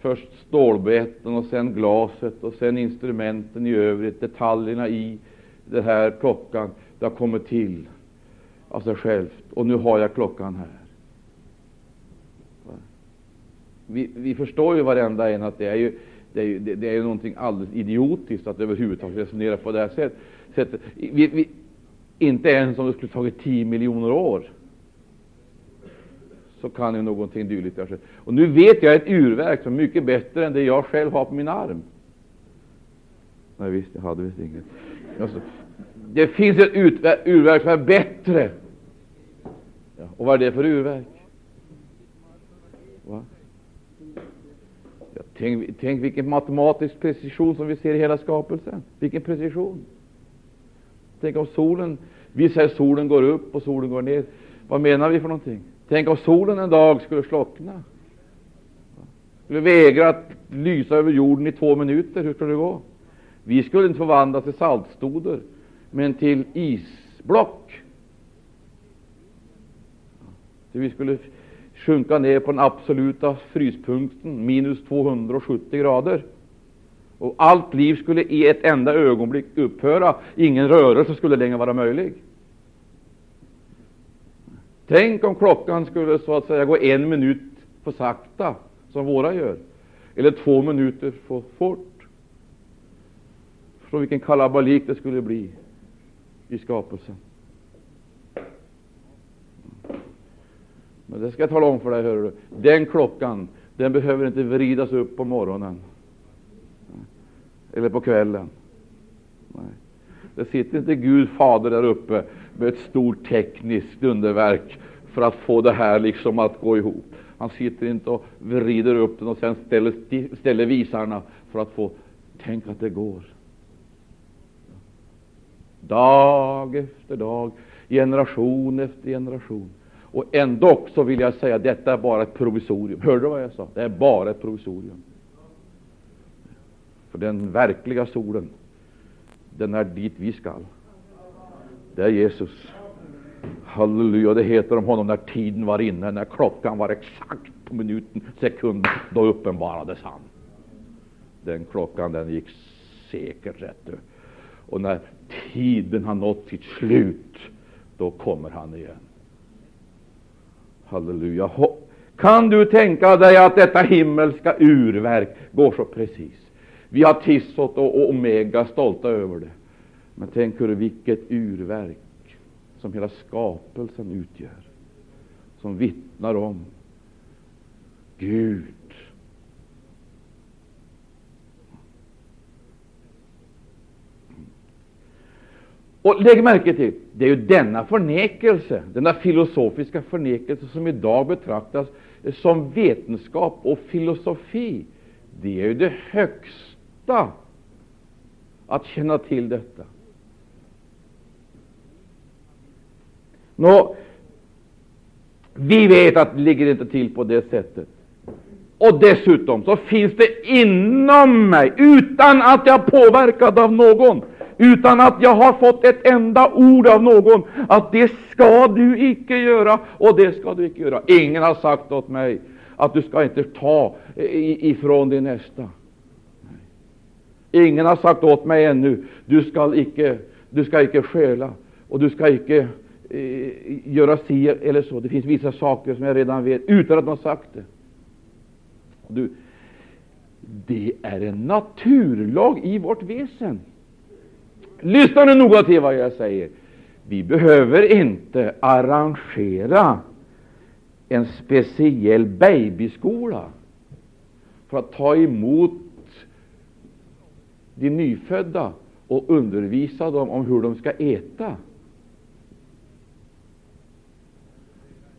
Först stålbetten och sen glaset och sen instrumenten i övrigt, detaljerna i den här klockan. Det har kommit till av sig självt. Och nu har jag klockan här. Vi, vi förstår ju varenda en att det är ju, det är ju, det, det är ju någonting alldeles idiotiskt att överhuvudtaget resonera på det här sättet. sättet. Vi, vi, inte ens om det skulle tagit 10 miljoner år så kan ju någonting dylikt ha skett. Och nu vet jag ett urverk som är mycket bättre än det jag själv har på min arm. Nej, visst, jag hade visst inget. Alltså, det finns ett urverk som är bättre. Ja, och vad är det för urverk? Va? Ja, tänk, tänk vilken matematisk precision som vi ser i hela skapelsen. Vilken precision! Tänk om solen, vi säger solen går upp och solen går ner. Vad menar vi för någonting? Tänk om solen en dag skulle slockna. Skulle vägra att lysa över jorden i två minuter. Hur skulle det gå? Vi skulle inte förvandlas till saltstoder, men till isblock. Så vi skulle sjunka ner på den absoluta fryspunkten, minus 270 grader. Och allt liv skulle i ett enda ögonblick upphöra. Ingen rörelse skulle längre vara möjlig. Tänk om klockan skulle så att säga gå en minut för sakta, som våra gör, eller två minuter för fort. Förstå vilken kalabalik det skulle bli i skapelsen. Men det ska jag tala om för dig, hör du. Den klockan, den behöver inte vridas upp på morgonen eller på kvällen. Nej. Det sitter inte Gud Fader där uppe med ett stort tekniskt underverk för att få det här liksom att gå ihop. Han sitter inte och vrider upp den och sen ställer, ställer visarna för att få tänk att det går. Dag efter dag, generation efter generation. Och ändå så vill jag säga detta är bara ett provisorium. Hörde du vad jag sa? Det är bara ett provisorium. För den verkliga solen, den är dit vi skall. Det är Jesus. Halleluja, det heter om honom när tiden var inne, när klockan var exakt på minuten, sekunden, då uppenbarades han. Den klockan den gick säkert rätt. Och när tiden har nått sitt slut, då kommer han igen. Halleluja. Kan du tänka dig att detta himmelska urverk går så precis? Vi har Tissot och Omega stolta över det. Men tänk hur vilket urverk som hela skapelsen utgör, som vittnar om Gud. Och lägg märke till, det är ju denna förnekelse, denna filosofiska förnekelse som idag betraktas som vetenskap och filosofi. Det är ju det högsta att känna till detta. Nå, vi vet att det ligger inte till på det sättet. Och dessutom så finns det inom mig, utan att jag är påverkad av någon, utan att jag har fått ett enda ord av någon, att det ska du icke göra och det ska du icke göra. Ingen har sagt åt mig att du ska inte ta ifrån din nästa. Ingen har sagt åt mig ännu, du ska icke, du ska icke stjäla och du ska icke eh, göra si eller så. Det finns vissa saker som jag redan vet utan att någon har sagt det. Du, det är en naturlag i vårt väsen Lyssna nu noga till vad jag säger. Vi behöver inte arrangera en speciell babyskola för att ta emot de nyfödda och undervisa dem om hur de ska äta.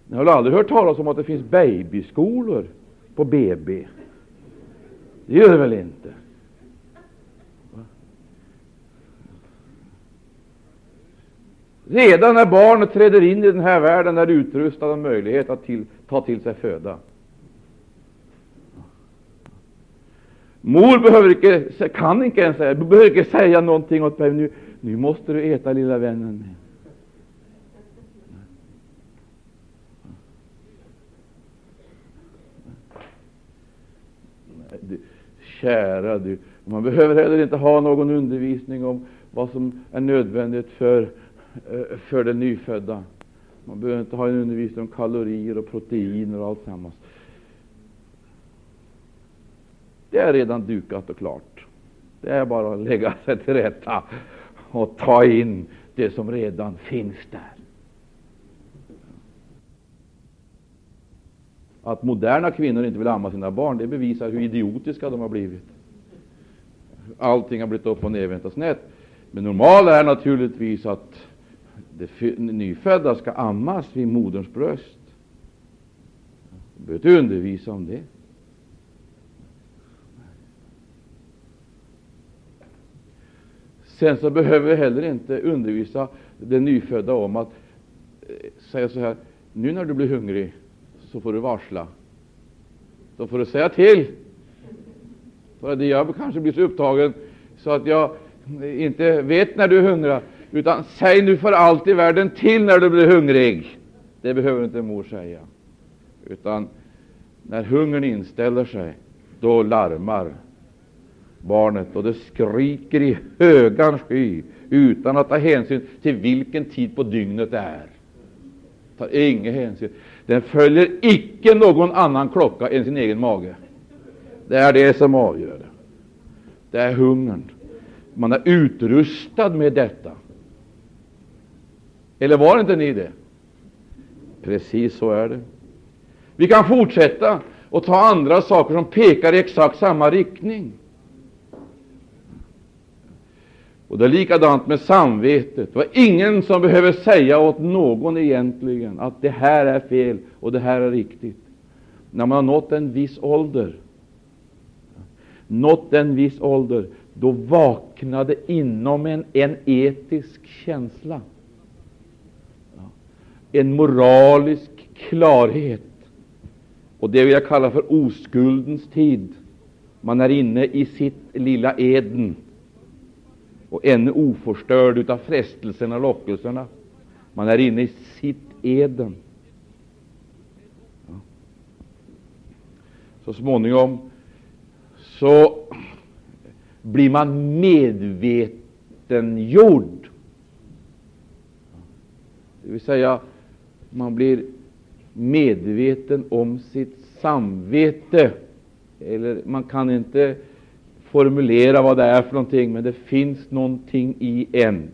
Ni har väl aldrig hört talas om att det finns babyskolor på BB? Det gör det väl inte? Redan när barnet träder in i den här världen är det utrustat med möjlighet att till, ta till sig föda. Mor behöver inte, kan inte ens säga, behöver inte säga någonting åt mig. Nu, nu måste du äta, lilla vännen. Du, kära du, man behöver heller inte ha någon undervisning om vad som är nödvändigt för, Eh, för den nyfödda. Man behöver inte ha en undervisning om kalorier och proteiner och allt sammans. Det är redan dukat och klart. Det är bara att lägga sig till rätta och ta in det som redan finns där. Att moderna kvinnor inte vill amma sina barn, det bevisar hur idiotiska de har blivit. Allting har blivit upp och nervänt och snett. Men normalt är naturligtvis att det nyfödda ska ammas vid moderns bröst. Du behöver inte undervisa om det. Sen så behöver vi heller inte undervisa den nyfödda om att eh, säga så här, nu när du blir hungrig så får du varsla. Då får du säga till. För att jag kanske blir så upptagen så att jag inte vet när du är hungrig. Utan säg nu för allt i världen till när du blir hungrig. Det behöver inte mor säga. Utan när hungern inställer sig, då larmar barnet och det skriker i högan sky utan att ta hänsyn till vilken tid på dygnet det är. Tar ingen hänsyn. Den följer icke någon annan klocka än sin egen mage. Det är det som avgör. Det är hungern. Man är utrustad med detta. Eller var inte ni det? Precis så är det. Vi kan fortsätta och ta andra saker som pekar i exakt samma riktning. Och det är likadant med samvetet. Det var ingen som behöver säga åt någon egentligen att det här är fel och det här är riktigt. När man har nått en viss ålder, nått en viss ålder, då vaknade inom en en etisk känsla, en moralisk klarhet. Och det vill jag kalla för oskuldens tid. Man är inne i sitt lilla Eden och ännu oförstörd av frestelserna och lockelserna. Man är inne i sitt Eden. Så småningom så blir man medvetengjord. Det vill säga, man blir medveten om sitt samvete. Eller man kan inte formulera vad det är för någonting, men det finns någonting i en.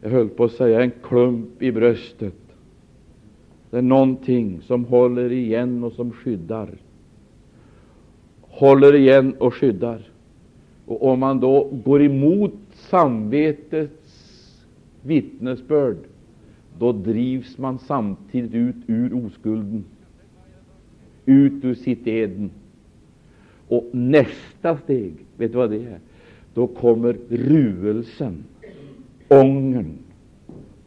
Jag höll på att säga en klump i bröstet. Det är någonting som håller igen och som skyddar. Håller igen och skyddar. Och om man då går emot samvetets vittnesbörd, då drivs man samtidigt ut ur oskulden, ut ur sitt Eden. Och nästa steg, vet du vad det är? Då kommer ruelsen, ångern,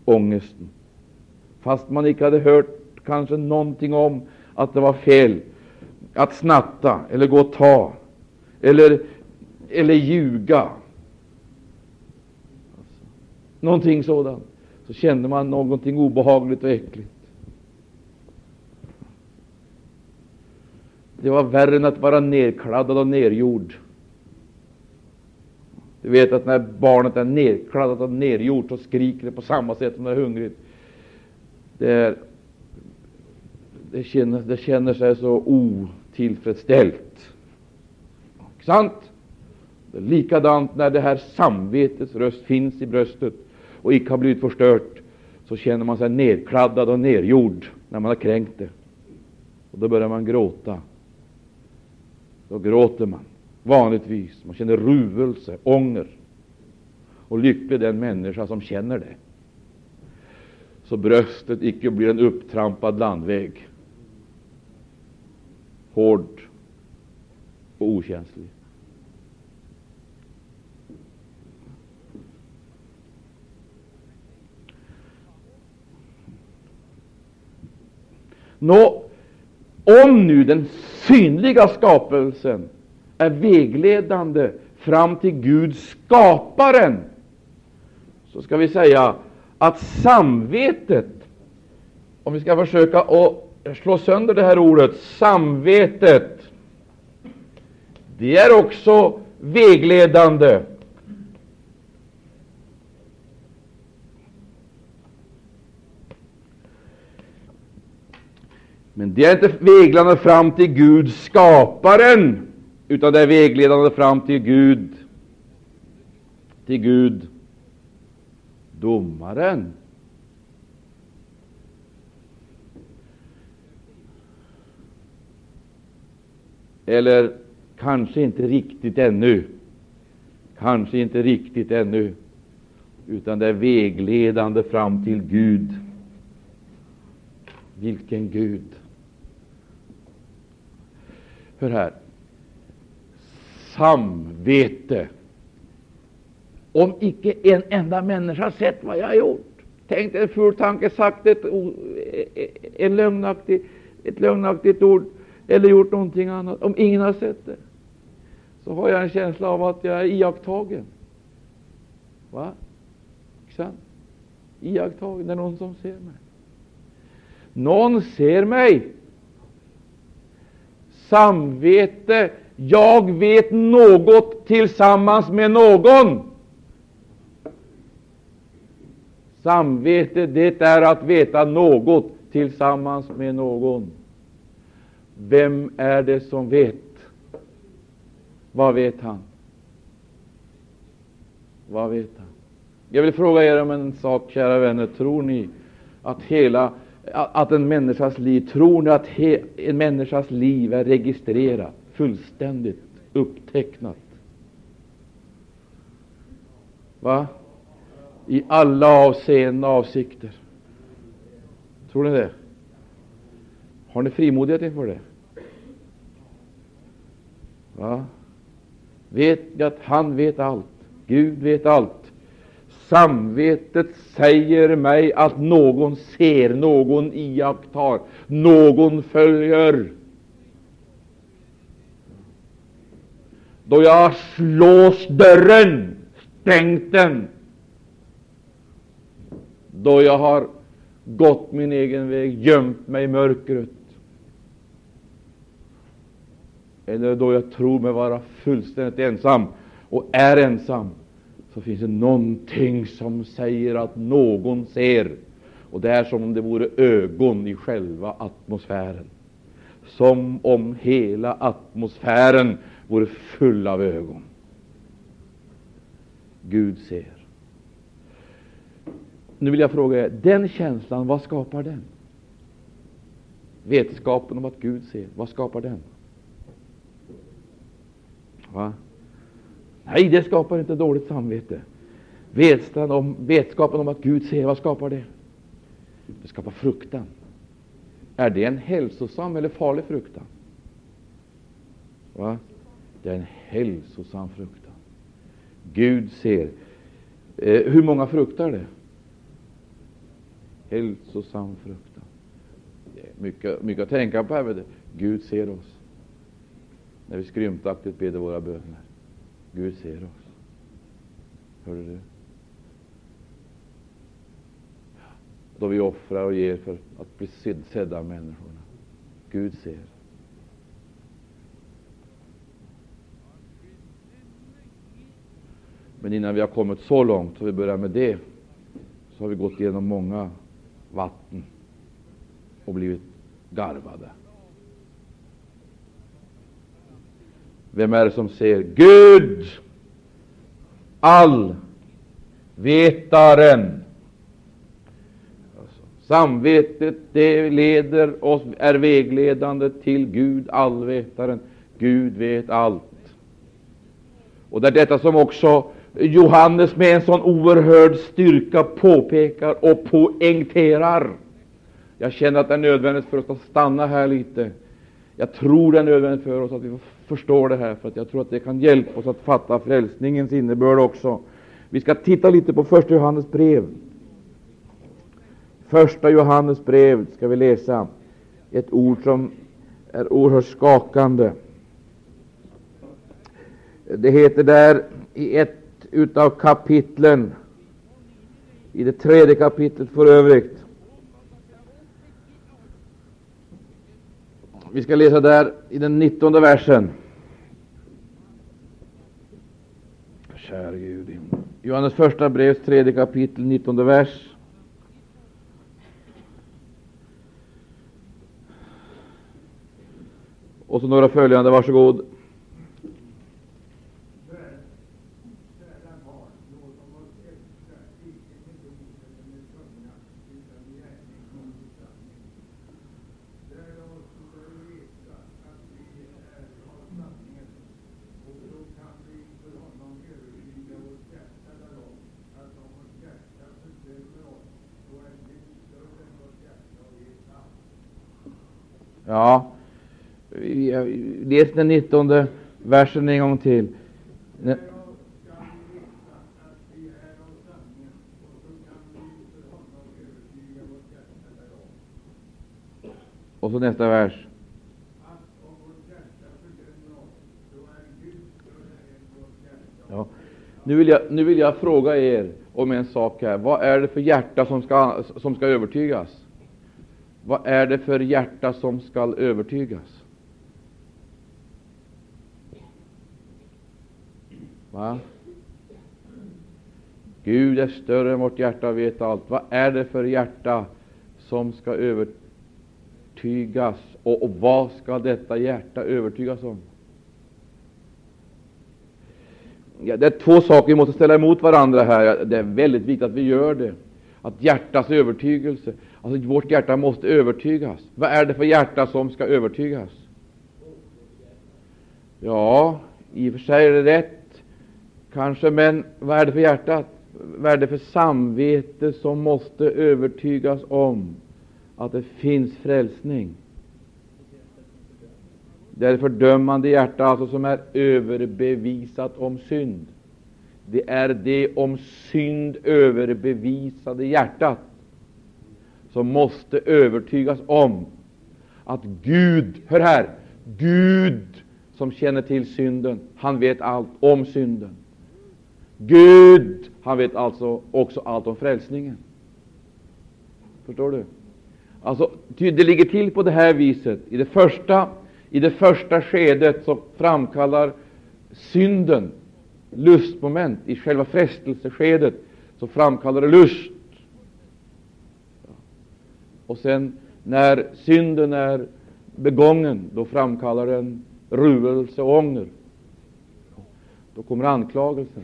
ångesten. Fast man inte hade hört kanske någonting om att det var fel att snatta eller gå och ta eller, eller ljuga. Alltså, någonting sådant. Så kände man någonting obehagligt och äckligt. Det var värre än att vara nedkladdad och nergjord. Du vet att när barnet är nedkladdat och nergjort så skriker det på samma sätt som det är hungrigt. Det, är, det, känner, det känner sig så otillfredsställt. Sant? Likadant när det här samvetets röst finns i bröstet och icke har blivit förstört, så känner man sig nedkladdad och nedgjord när man har kränkt det. Och då börjar man gråta. Då gråter man vanligtvis. Man känner ruvelse, ånger. Och lycklig den människa som känner det. Så bröstet icke blir en upptrampad landväg. Hård och okänslig. Nå, om nu den synliga skapelsen är vägledande fram till Gud, skaparen, så ska vi säga att samvetet, om vi ska försöka att slå sönder det här ordet, samvetet, det är också vägledande Men det är inte vägledande fram till Gud, skaparen, utan det är vägledande fram till Gud, till Gud, domaren. Eller kanske inte riktigt ännu, kanske inte riktigt ännu, utan det är vägledande fram till Gud. Vilken Gud! Hör här. Samvete. Om icke en enda människa sett vad jag har gjort, tänkt en ful tanke, sagt ett, e- e- en lögnaktig, ett lögnaktigt ord eller gjort någonting annat, om ingen har sett det, så har jag en känsla av att jag är iakttagen. Va? Sant? Iakttagen, det är någon som ser mig. Någon ser mig samvete. Jag vet något tillsammans med någon. Samvete, det är att veta något tillsammans med någon. Vem är det som vet? Vad vet han? Vad vet han? Jag vill fråga er om en sak, kära vänner. Tror ni att hela att en människas liv, tror ni att he, en människas liv är registrerat, fullständigt upptecknat? Va? I alla avseenden avsikter. Tror ni det? Har ni frimodighet inför det? Va? Vet ni att han vet allt? Gud vet allt. Samvetet säger mig att någon ser, någon iakttar, någon följer. Då jag har låst dörren, stängt den, då jag har gått min egen väg, gömt mig i mörkret, eller då jag tror mig vara fullständigt ensam och är ensam, så finns det någonting som säger att någon ser. Och det är som om det vore ögon i själva atmosfären. Som om hela atmosfären vore full av ögon. Gud ser. Nu vill jag fråga er, den känslan, vad skapar den? Vetskapen om att Gud ser, vad skapar den? Va? Nej, det skapar inte dåligt samvete. Vetskapen om, vetskapen om att Gud ser, vad skapar det? Det skapar fruktan. Är det en hälsosam eller farlig fruktan? Va? Det är en hälsosam fruktan. Gud ser. Eh, hur många fruktar det? Hälsosam fruktan. Det är mycket, mycket att tänka på här. Gud ser oss när vi skrymtaktigt ber våra böner. Gud ser oss. Hörde du? Då vi offrar och ger för att bli sedda av människorna. Gud ser. Men innan vi har kommit så långt, så vi börjar med det, så har vi gått igenom många vatten och blivit garvade. Vem är det som ser? Gud! allvetaren. Samvetet det leder oss, är vägledande till Gud, allvetaren. Gud vet allt. Och det är detta som också Johannes med en sån oerhörd styrka påpekar och poängterar. Jag känner att det är nödvändigt för oss att stanna här lite. Jag tror det är nödvändigt för oss att vi förstår det här, för att jag tror att det kan hjälpa oss att fatta frälsningens innebörd också. Vi ska titta lite på första Johannes brev. Första Johannes brev ska vi läsa ett ord som är oerhört skakande. Det heter där i ett utav kapitlen, i det tredje kapitlet för övrigt. Vi ska läsa där i den nittonde versen. Käre Gud. Johannes första brevs tredje kapitel, nittonde vers. Och så några följande, varsågod. Ja, läs den nittonde versen en gång till. Och så nästa vers. Ja. Nu, vill jag, nu vill jag fråga er om en sak här. Vad är det för hjärta som ska, som ska övertygas? Vad är det för hjärta som skall övertygas? Va? Gud är större än vårt hjärta och vet allt. Vad är det för hjärta som skall övertygas? Och, och vad skall detta hjärta övertygas om? Ja, det är två saker vi måste ställa emot varandra här. Det är väldigt viktigt att vi gör det. Att hjärtats övertygelse Alltså vårt hjärta måste övertygas. Vad är det för hjärta som ska övertygas? Ja, i och för sig är det rätt, kanske, men vad är det för hjärta? Vad är det för samvete som måste övertygas om att det finns frälsning? Det är det fördömande hjärta alltså som är överbevisat om synd. Det är det om synd överbevisade hjärtat som måste övertygas om att Gud, hör här, Gud som känner till synden, han vet allt om synden. Gud, han vet alltså också allt om frälsningen. Förstår du? Alltså, det ligger till på det här viset. I det första, i det första skedet så framkallar synden lustmoment. I själva frestelseskedet så framkallar det lust. Och sen när synden är begången, då framkallar den ruelse och ånger. Då kommer anklagelsen.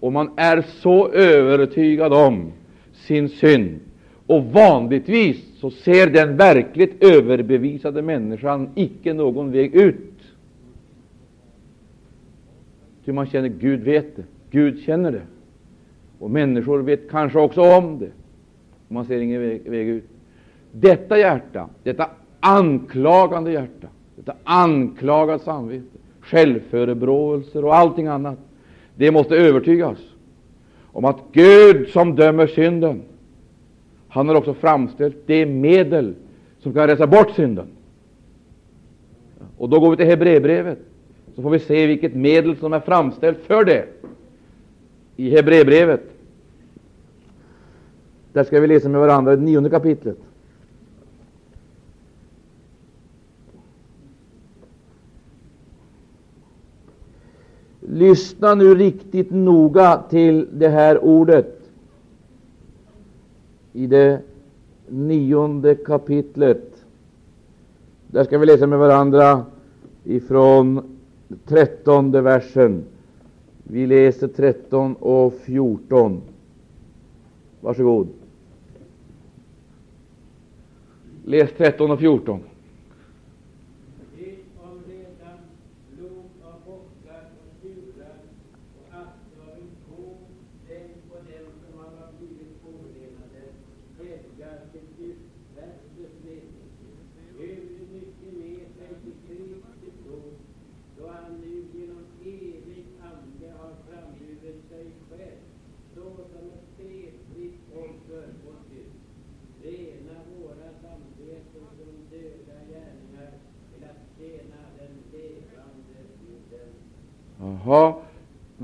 Och man är så övertygad om sin synd. Och vanligtvis så ser den verkligt överbevisade människan icke någon väg ut. Ty man känner Gud vet det. Gud känner det. Och människor vet kanske också om det. Man ser ingen väg, väg ut. Detta hjärta, detta anklagande hjärta, detta anklagade samvete, självförebråelser och allting annat, det måste övertygas om att Gud som dömer synden, han har också framställt det medel som kan rensa bort synden. Och då går vi till Hebreerbrevet, så får vi se vilket medel som är framställt för det. I Hebreerbrevet, där ska vi läsa med varandra i nionde kapitlet. Lyssna nu riktigt noga till det här ordet i det nionde kapitlet. Där ska vi läsa med varandra ifrån trettonde versen. Vi läser 13 och 14. Varsågod. Läs 13 och 14.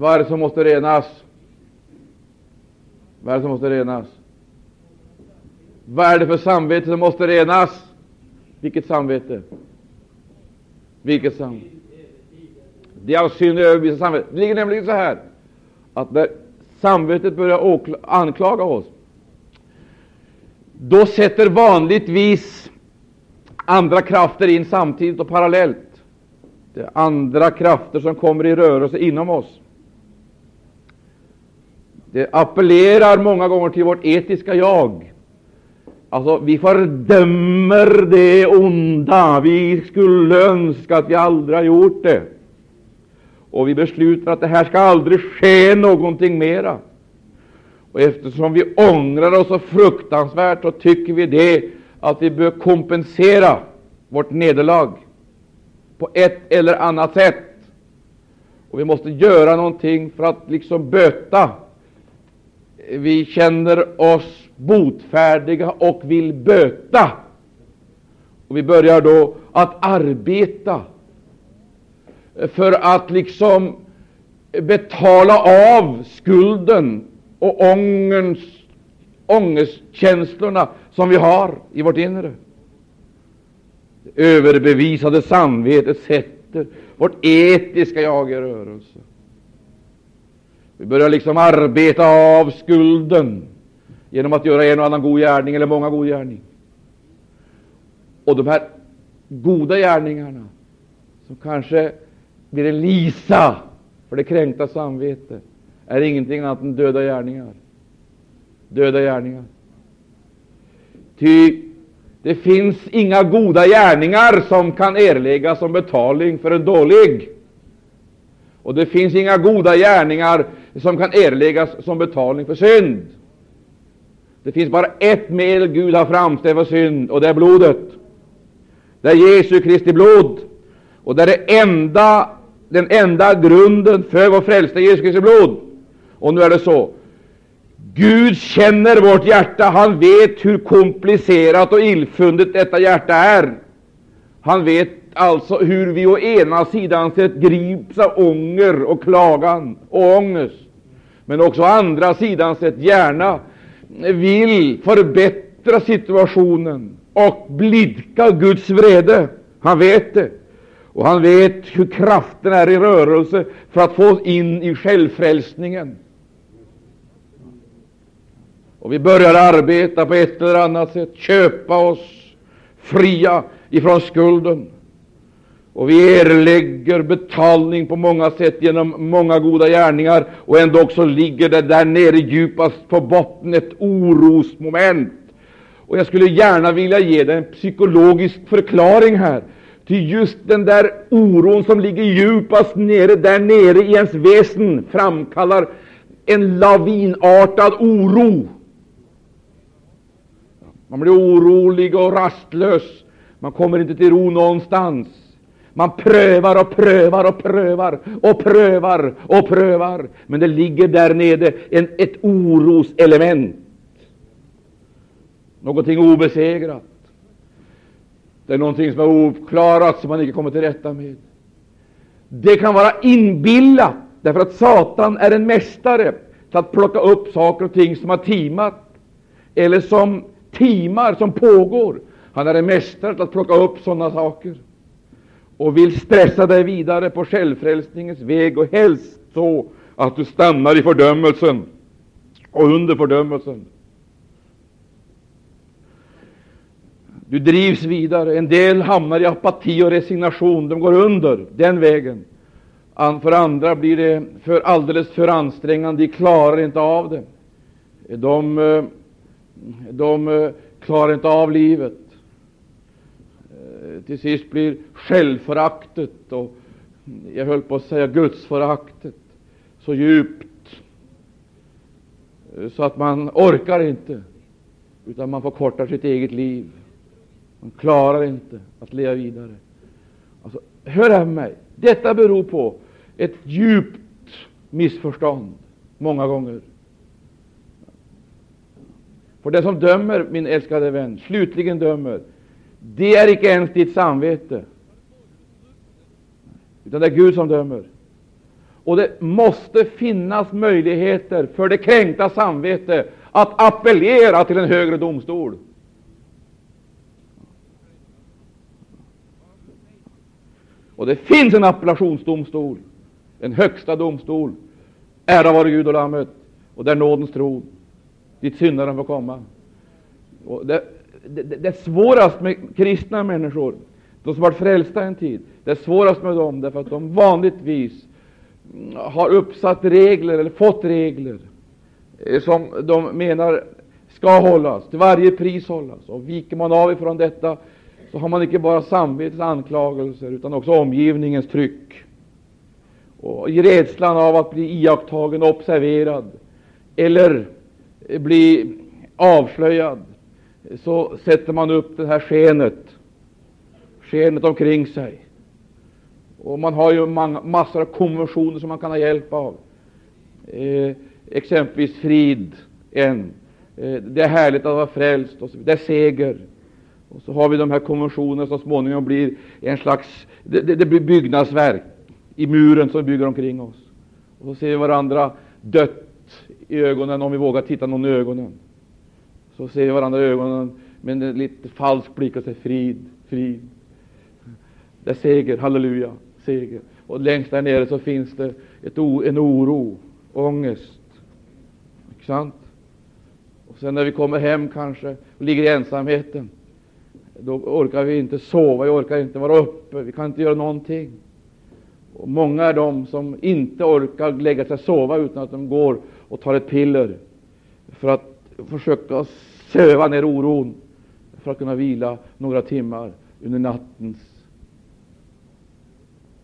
Vad är det som måste renas? Vad är det som måste renas? Vad är det för samvete som måste renas? Vilket samvete? Vilket samvete? Det är av synd överbevisat samvete. Det ligger nämligen så här att när samvetet börjar anklaga oss, då sätter vanligtvis andra krafter in samtidigt och parallellt. Det är andra krafter som kommer i rörelse inom oss. Det appellerar många gånger till vårt etiska jag. Alltså, vi fördömer det onda. Vi skulle önska att vi aldrig har gjort det. Och vi beslutar att det här ska aldrig ske någonting mera. Och eftersom vi ångrar oss så fruktansvärt, så tycker vi det att vi bör kompensera vårt nederlag på ett eller annat sätt. Och vi måste göra någonting för att liksom böta. Vi känner oss botfärdiga och vill böta. Och vi börjar då att arbeta för att liksom betala av skulden och ångens, ångestkänslorna som vi har i vårt inre. Det överbevisade samvetet sätter vårt etiska jag i rörelse. Vi börjar liksom arbeta av skulden genom att göra en och annan god gärning eller många god gärning. Och de här goda gärningarna, som kanske blir en lisa för det kränkta samvetet, är ingenting annat än döda gärningar. Döda gärningar. Ty det finns inga goda gärningar som kan erläggas som betalning för en dålig. Och det finns inga goda gärningar som kan erläggas som betalning för synd. Det finns bara ett medel Gud har framställt för synd, och det är blodet. Det är Jesu Kristi blod. Och det är det enda, den enda grunden för vår frälsning. Jesu Kristi blod. Och nu är det så. Gud känner vårt hjärta. Han vet hur komplicerat och illfundet detta hjärta är. Han vet alltså hur vi å ena sidan sett grips av ånger och klagan och ångest, men också å andra sidan sett gärna vill förbättra situationen och blidka Guds vrede. Han vet det. Och han vet hur kraften är i rörelse för att få oss in i självfrälsningen. Och vi börjar arbeta på ett eller annat sätt, köpa oss fria ifrån skulden. Och vi erlägger betalning på många sätt genom många goda gärningar, och ändå också ligger det där nere djupast på botten ett orosmoment. Och jag skulle gärna vilja ge dig en psykologisk förklaring här. Till just den där oron som ligger djupast nere, där nere i ens väsen, framkallar en lavinartad oro. Man blir orolig och rastlös. Man kommer inte till ro någonstans. Man prövar och prövar och prövar och prövar och prövar, men det ligger där nere en, ett oroselement, någonting obesegrat. Det är någonting som är ouppklarat, som man inte kommer till rätta med. Det kan vara inbillat, därför att Satan är en mästare till att plocka upp saker och ting som har timat, eller som timar, som pågår. Han är en mästare till att plocka upp sådana saker och vill stressa dig vidare på självfrälsningens väg, och helst så att du stannar i fördömelsen och under fördömelsen. Du drivs vidare. En del hamnar i apati och resignation. De går under den vägen. För andra blir det för alldeles för ansträngande. De klarar inte av det. De, eh, de eh, klarar inte av livet. Eh, till sist blir självföraktet och jag höll på att säga gudsföraktet så djupt eh, så att man orkar inte, utan man förkortar sitt eget liv. Man klarar inte att leva vidare. Alltså, hör här med mig. Detta beror på ett djupt missförstånd många gånger. För det som dömer, min älskade vän, slutligen dömer, det är icke ens ditt samvete, utan det är Gud som dömer. Och det måste finnas möjligheter för det kränkta samvete att appellera till en högre domstol. Och det finns en appellationsdomstol, en högsta domstol. Ära vare Gud och Lammet, och där nådens tron, dit syndaren får komma. Och det, det, det är svårast med kristna människor, de som varit frälsta en tid. Det är svårast med dem därför att de vanligtvis mm, har uppsatt regler eller fått regler eh, som de menar ska hållas, till varje pris hållas. Och viker man av ifrån detta så har man inte bara samvetets anklagelser utan också omgivningens tryck. Och I rädslan av att bli iakttagen och observerad eller bli avslöjad så sätter man upp det här skenet, skenet omkring sig. Och Man har ju massor av konventioner som man kan ha hjälp av. Eh, exempelvis frid, en. Eh, det är härligt att vara frälst, och så, det är seger. Och så har vi de här konventionerna som så småningom blir en slags det, det, det blir byggnadsverk i muren som bygger omkring oss. Och så ser vi varandra dött i ögonen, om vi vågar titta någon i ögonen. Så ser vi varandra i ögonen med en lite falsk blick och säger frid, frid. Det är seger, halleluja seger. Och längst där nere så finns det ett, en oro, ångest. Inte sant? Och sen när vi kommer hem kanske och ligger i ensamheten, då orkar vi inte sova, vi orkar inte vara uppe, vi kan inte göra någonting. Och många är de som inte orkar lägga sig och sova utan att de går och tar ett piller för att försöka söva ner oron, för att kunna vila några timmar under nattens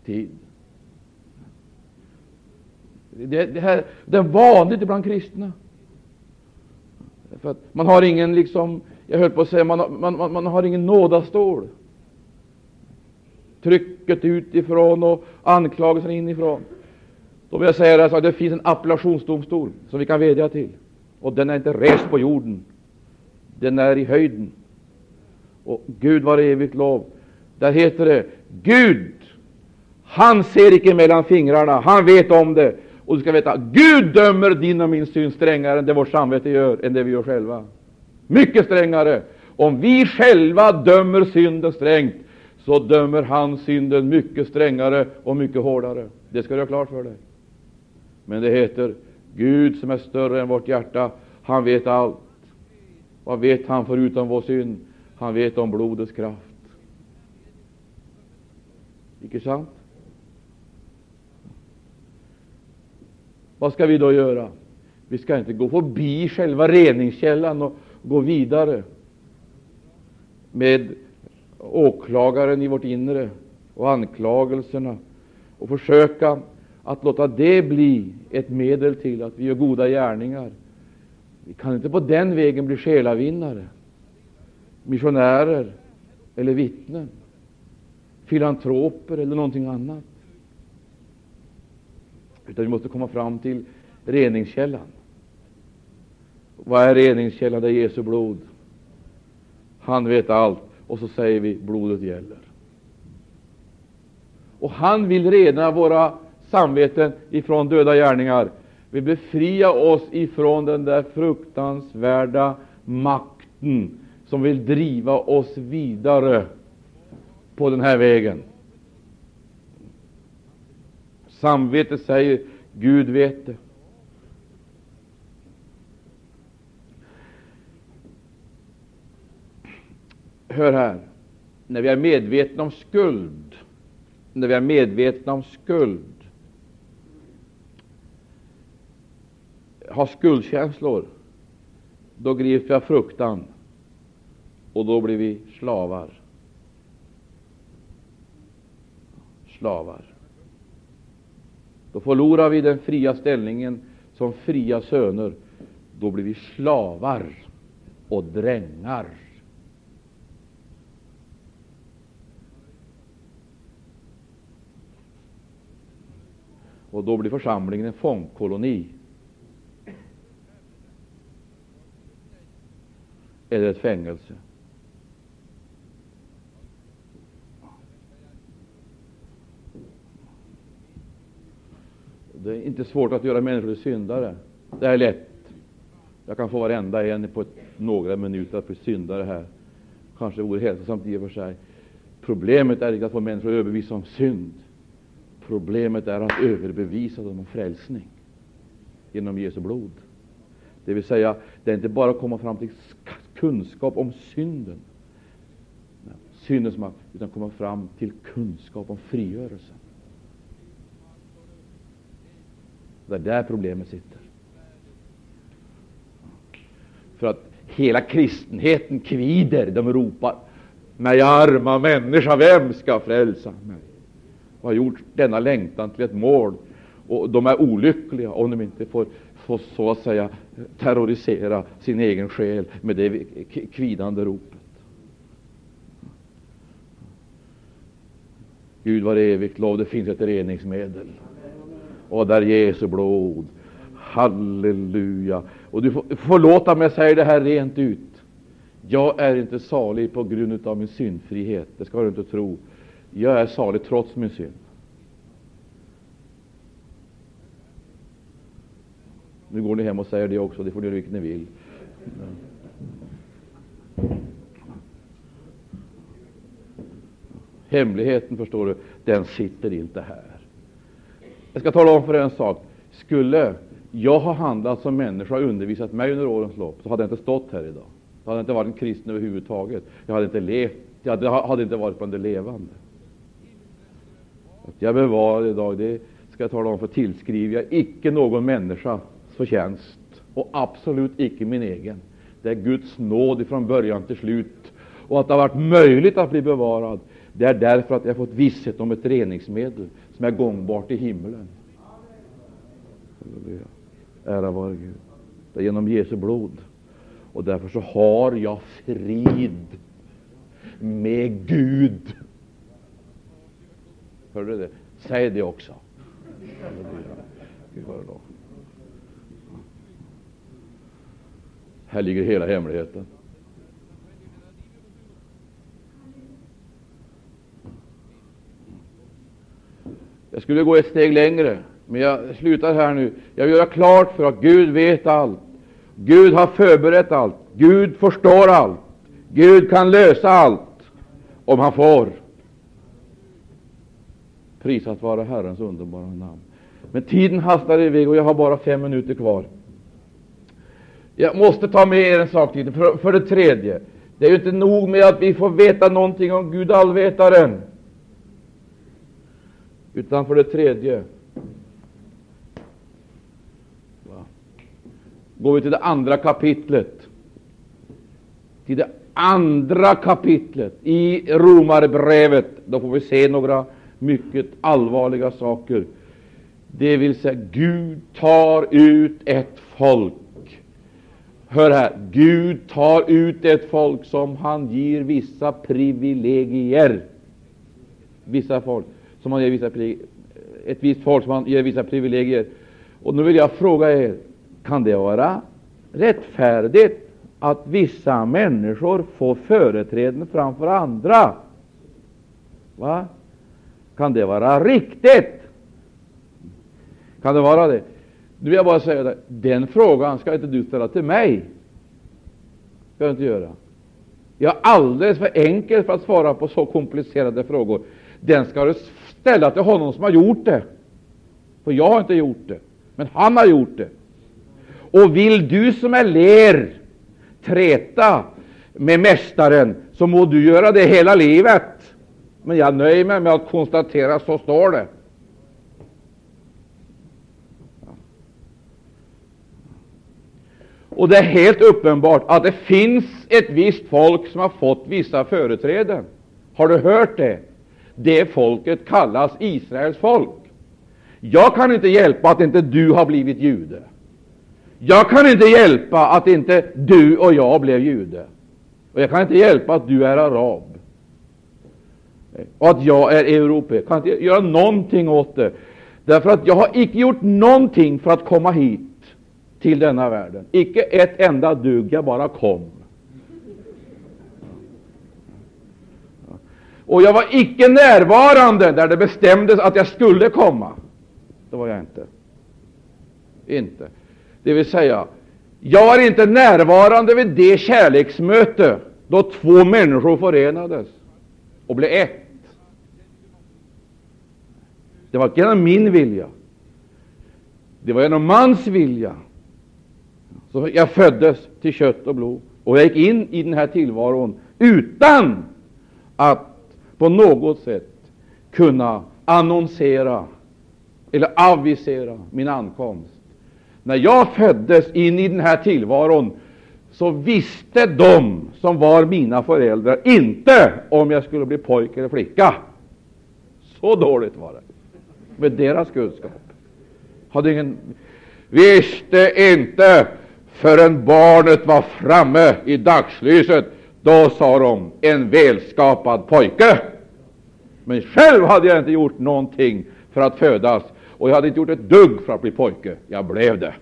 tid. Det, det, här, det är vanligt bland kristna. För att man har ingen, liksom, jag höll på att säga, man, man, man, man har ingen nådastål. Trycket utifrån och anklagelsen inifrån. Då vill jag säga att det finns en appellationsdomstol som vi kan vädja till. Och den är inte rest på jorden. Den är i höjden. Och Gud var evigt lov. Där heter det Gud han ser icke mellan fingrarna, han vet om det. Och du ska veta, Gud dömer din och min synd strängare än det vårt samvete gör, än det vi gör själva. Mycket strängare. Om vi själva dömer synden strängt, så dömer han synden mycket strängare och mycket hårdare. Det ska du ha klart för dig. Men det heter, Gud som är större än vårt hjärta, han vet allt. Vad vet han förutom vår synd? Han vet om blodets kraft. Icke sant? Vad ska vi då göra? Vi ska inte gå förbi själva reningskällan och gå vidare med åklagaren i vårt inre och anklagelserna och försöka att låta det bli ett medel till att vi gör goda gärningar. Vi kan inte på den vägen bli själavinnare, missionärer eller vittnen, filantroper eller någonting annat. Utan vi måste komma fram till reningskällan. Vad är reningskällan? Det är Jesu blod. Han vet allt. Och så säger vi blodet gäller. Och han vill rena våra samveten ifrån döda gärningar. Vill befria oss ifrån den där fruktansvärda makten som vill driva oss vidare på den här vägen. Samvetet säger Gud vet det. Hör här. När vi är medvetna om skuld, när vi är medvetna om skuld, har skuldkänslor, då grips vi av fruktan och då blir vi slavar. Slavar. Då förlorar vi den fria ställningen som fria söner. Då blir vi slavar och drängar. Och då blir församlingen en fångkoloni. Eller ett fängelse. Det är inte svårt att göra människor till syndare. Det är lätt. Jag kan få varenda en på ett, några minuter att bli syndare här. Kanske vore hälsosamt i och för sig. Problemet är inte att få människor att överbevisa om synd. Problemet är att överbevisa dem om frälsning genom Jesu blod. Det vill säga, det är inte bara att komma fram till kunskap om synden, syndens makt, utan komma fram till kunskap om frigörelsen. Det är där problemet sitter. För att hela kristenheten kvider. De ropar Nej, arma människa, vem ska frälsa mig? Och har gjort denna längtan till ett mål. Och de är olyckliga om de inte får, får så att säga terrorisera sin egen själ med det kvidande ropet. Gud var evigt lov, det finns ett reningsmedel och där Jesu blod. Halleluja! Och du får förlåta mig, säger det här rent ut. Jag är inte salig på grund av min syndfrihet. Det ska du inte tro. Jag är salig trots min synd. Nu går ni hem och säger det också. Det får ni göra vilket ni vill. Hemligheten, förstår du, den sitter inte här. Jag ska tala om för er en sak. Skulle jag ha handlat som människa och undervisat mig under årens lopp, så hade jag inte stått här idag. Jag hade inte varit en kristen överhuvudtaget. Jag hade inte levt. Jag hade, inte varit bland de levande. Att jag bevarar idag, det ska jag tala om, för tillskriver jag icke någon människa förtjänst och absolut icke min egen. Det är Guds nåd från början till slut. Och att det har varit möjligt att bli bevarad, det är därför att jag fått visshet om ett reningsmedel som är gångbart i himlen. Halleluja. Ära vare Gud. Det är genom Jesu blod. Och därför så har jag frid med Gud. Hörde du det? Säg det också. Här ligger hela hemligheten. Jag skulle gå ett steg längre, men jag slutar här nu. Jag vill göra klart för att Gud vet allt. Gud har förberett allt. Gud förstår allt. Gud kan lösa allt, om han får. Prisat vara Herrens underbara namn. Men tiden hastar iväg och jag har bara fem minuter kvar. Jag måste ta med er en sak till. För, för det tredje, det är ju inte nog med att vi får veta någonting om Gud allvetaren. Utan för det tredje går vi till det andra kapitlet. Till det andra kapitlet i Romarbrevet. Då får vi se några mycket allvarliga saker. Det vill säga, Gud tar ut ett folk. Hör här, Gud tar ut ett folk som han ger vissa privilegier. Vissa folk som han ger vissa ett visst folk som han ger vissa privilegier. Och nu vill jag fråga er, kan det vara rättfärdigt att vissa människor får företräden framför andra? Va? Kan det vara riktigt? Kan det vara det? Nu vill jag bara säga det. Den frågan ska inte du ställa till mig. Ska inte göra. Jag är alldeles för enkel för att svara på så komplicerade frågor. Den ska du ställa till honom som har gjort det. För jag har inte gjort det, men han har gjort det. Och vill du som är ler träta med Mästaren, så må du göra det hela livet. Men jag nöjer mig med att konstatera, så står det. Och det är helt uppenbart att det finns ett visst folk som har fått vissa företräden. Har du hört det? Det folket kallas Israels folk. Jag kan inte hjälpa att inte du har blivit jude. Jag kan inte hjälpa att inte du och jag blev jude. Och jag kan inte hjälpa att du är arab och att jag är europé. Jag kan inte göra någonting åt det. Därför att jag har icke gjort någonting för att komma hit till denna världen. Icke ett enda dugg, jag bara kom. Och jag var icke närvarande där det bestämdes att jag skulle komma. Det var jag inte. Inte. Det vill säga, jag var inte närvarande vid det kärleksmöte då två människor förenades och blev ett. Det var inte genom min vilja. Det var genom mans vilja. Så jag föddes till kött och blod, och jag gick in i den här tillvaron utan att på något sätt kunna annonsera eller avisera min ankomst. När jag föddes in i den här tillvaron så visste de som var mina föräldrar inte om jag skulle bli pojke eller flicka. Så dåligt var det med deras kunskap. Hade ingen, visste inte förrän barnet var framme i dagslyset. Då sa de en välskapad pojke. Men själv hade jag inte gjort någonting för att födas, och jag hade inte gjort ett dugg för att bli pojke. Jag blev det.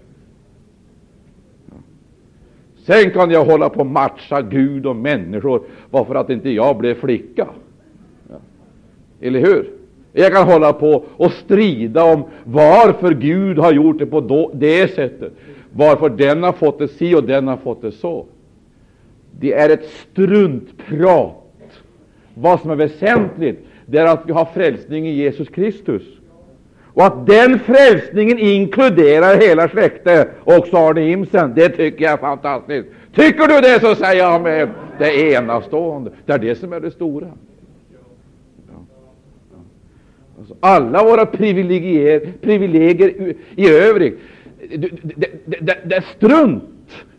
Sen kan jag hålla på och matcha Gud och människor varför att inte jag blev flicka. Eller hur? Jag kan hålla på och strida om varför Gud har gjort det på det sättet, varför den har fått det si och den har fått det så. Det är ett struntprat. Vad som är väsentligt, det är att vi har frälsning i Jesus Kristus. Och att den frälsningen inkluderar hela släktet, också Arne Imsen, det tycker jag är fantastiskt. Tycker du det, så säger jag med. Det är enastående. Det är det som är det stora. Alltså, alla våra privilegier, privilegier i övrigt, det, det, det, är strunt.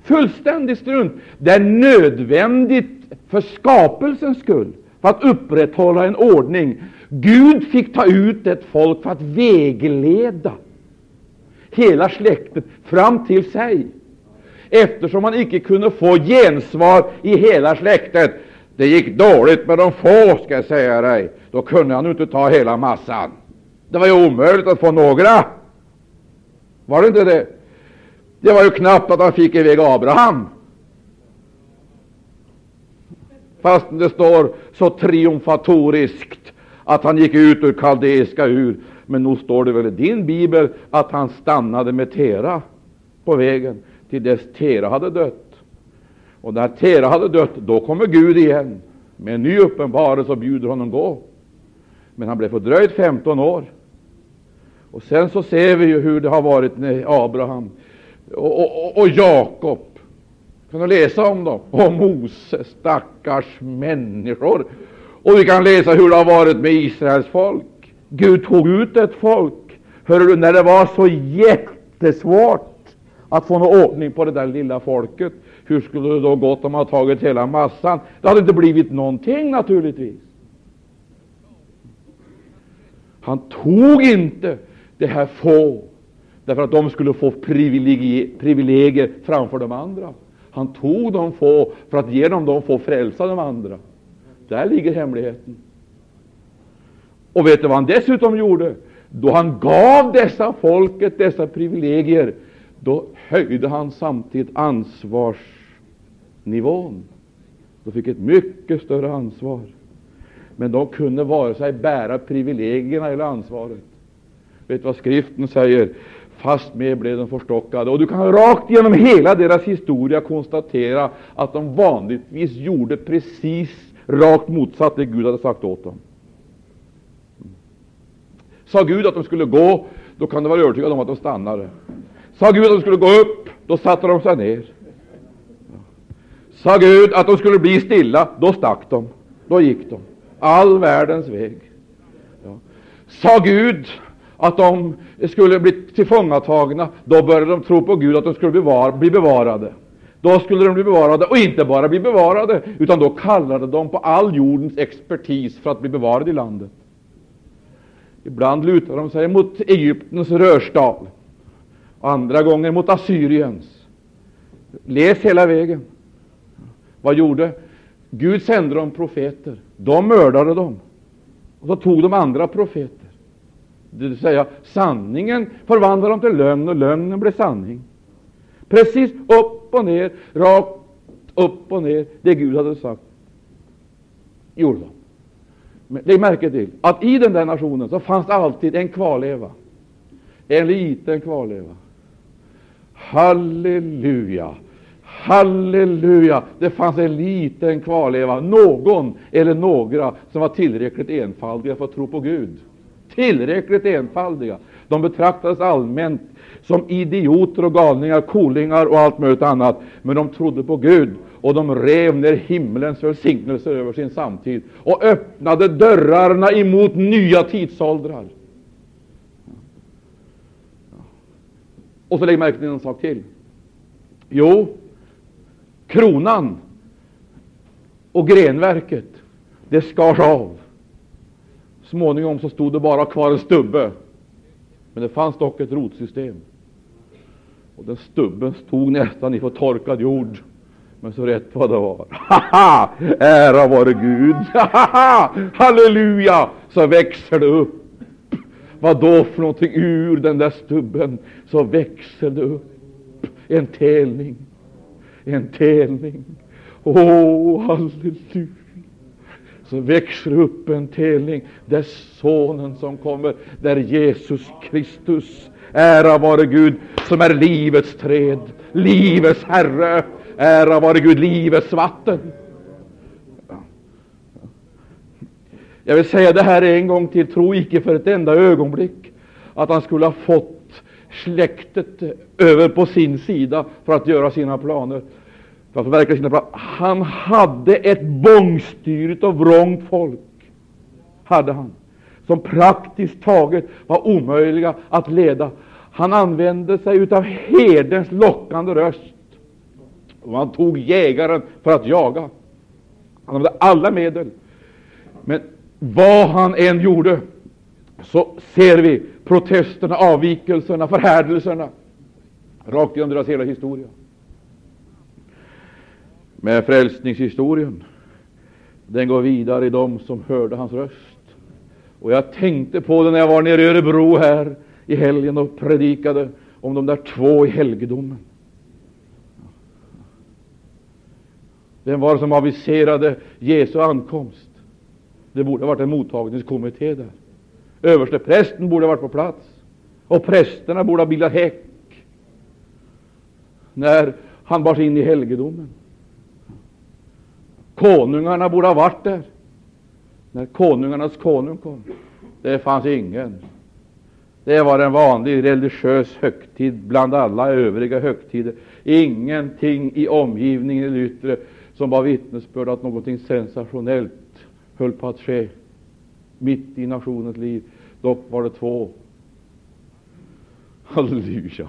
Fullständigt strunt. Det är nödvändigt för skapelsens skull, för att upprätthålla en ordning. Gud fick ta ut ett folk för att vägleda hela släktet fram till sig, eftersom man icke kunde få gensvar i hela släktet. Det gick dåligt med de få, ska jag säga dig. Då kunde han inte ta hela massan. Det var ju omöjligt att få några. Var det inte det? Det var ju knappt att han fick iväg Abraham. Fast det står så triumfatoriskt att han gick ut ur kaldeiska ur. Men nog står det väl i din bibel att han stannade med Tera på vägen till dess Tera hade dött. Och när Tera hade dött, då kommer Gud igen med en ny uppenbarelse och bjuder honom gå. Men han blev fördröjd 15 år. Och sen så ser vi ju hur det har varit med Abraham och, och, och Jakob. Kan du läsa om dem? Och Mose, stackars människor. Och vi kan läsa hur det har varit med Israels folk. Gud tog ut ett folk, hör du, när det var så jättesvårt att få någon ordning på det där lilla folket. Hur skulle det då gått om man tagit hela massan? Det hade inte blivit någonting naturligtvis. Han tog inte det här få därför att de skulle få privilegier, framför de andra. Han tog de få för att genom dem få frälsa de andra. Där ligger hemligheten. Och vet du vad han dessutom gjorde? Då han gav dessa folket dessa privilegier, då höjde han samtidigt ansvarsnivån. De fick ett mycket större ansvar. Men de kunde vare sig bära privilegierna eller ansvaret. Vet du vad Skriften säger? Fast med blev de förstockade. Och du kan rakt genom hela deras historia konstatera att de vanligtvis gjorde precis rakt motsatt det Gud hade sagt åt dem. Sa Gud att de skulle gå, då kan du vara övertygad om att de stannade. Sa Gud att de skulle gå upp, då satte de sig ner. Sa Gud att de skulle bli stilla, då stack de. Då gick de all världens väg. Ja. Sa Gud att de skulle bli tillfångatagna, då började de tro på Gud att de skulle bli bevarade. Då skulle de bli bevarade, och inte bara bli bevarade, utan då kallade de på all jordens expertis för att bli bevarade i landet. Ibland lutar de sig mot Egyptens rörstal, andra gånger mot Assyriens. Läs hela vägen. Vad gjorde? Gud sände dem profeter. De mördade dem. Och så tog de andra profeter. Det vill säga, sanningen förvandlade dem till lögn, och lögnen blev sanning. Precis upp och ner, rakt upp och ner, det Gud hade sagt. Gjorde de. Men lägg märke till att i den där nationen så fanns det alltid en kvarleva. En liten kvarleva. Halleluja! Halleluja! Det fanns en liten kvarleva, någon eller några som var tillräckligt enfaldiga för att tro på Gud. Tillräckligt enfaldiga. De betraktades allmänt som idioter och galningar, kolingar och allt möjligt annat, men de trodde på Gud och de rev ner himlens välsignelser över sin samtid och öppnade dörrarna emot nya tidsåldrar. Och så lägg märke till en sak till. Jo, kronan och grenverket, det skars av. Småningom så stod det bara kvar en stubbe, men det fanns dock ett rotsystem. Och den stubben stod nästan i torkad jord. Men så rätt vad det var, haha, ära vare Gud, haha, halleluja, så växer det upp. Vad då för någonting ur den där stubben? Så växer det upp en telning, en telning. Åh, oh, halleluja! Så växer upp en telning, där Sonen som kommer, där Jesus Kristus, ära vare Gud, som är livets träd, livets Herre, Ära vare Gud, livets vatten. Jag vill säga det här en gång till, tro icke för ett enda ögonblick att han skulle ha fått släktet över på sin sida för att göra sina planer. För att förverkliga sina planer. Han hade ett bångstyrigt och vrångt folk, hade han, som praktiskt taget var omöjliga att leda. Han använde sig av herdens lockande röst och han tog jägaren för att jaga. Han använde alla medel. Men vad han än gjorde, så ser vi protesterna, avvikelserna, förhärdelserna rakt genom deras hela historia. Men frälsningshistorien, den går vidare i dem som hörde hans röst. Och jag tänkte på det när jag var nere i Örebro här i helgen och predikade om de där två i helgedomen. Vem var det som aviserade Jesu ankomst? Det borde ha varit en mottagningskommitté där. Översteprästen borde ha varit på plats, och prästerna borde ha bildat häck när han bars in i helgedomen. Konungarna borde ha varit där när konungarnas konung kom. Det fanns ingen. Det var en vanlig religiös högtid bland alla övriga högtider. Ingenting i omgivningen eller yttre som var vittnesbörd att någonting sensationellt höll på att ske mitt i nationens liv. Dock var det två. Halleluja!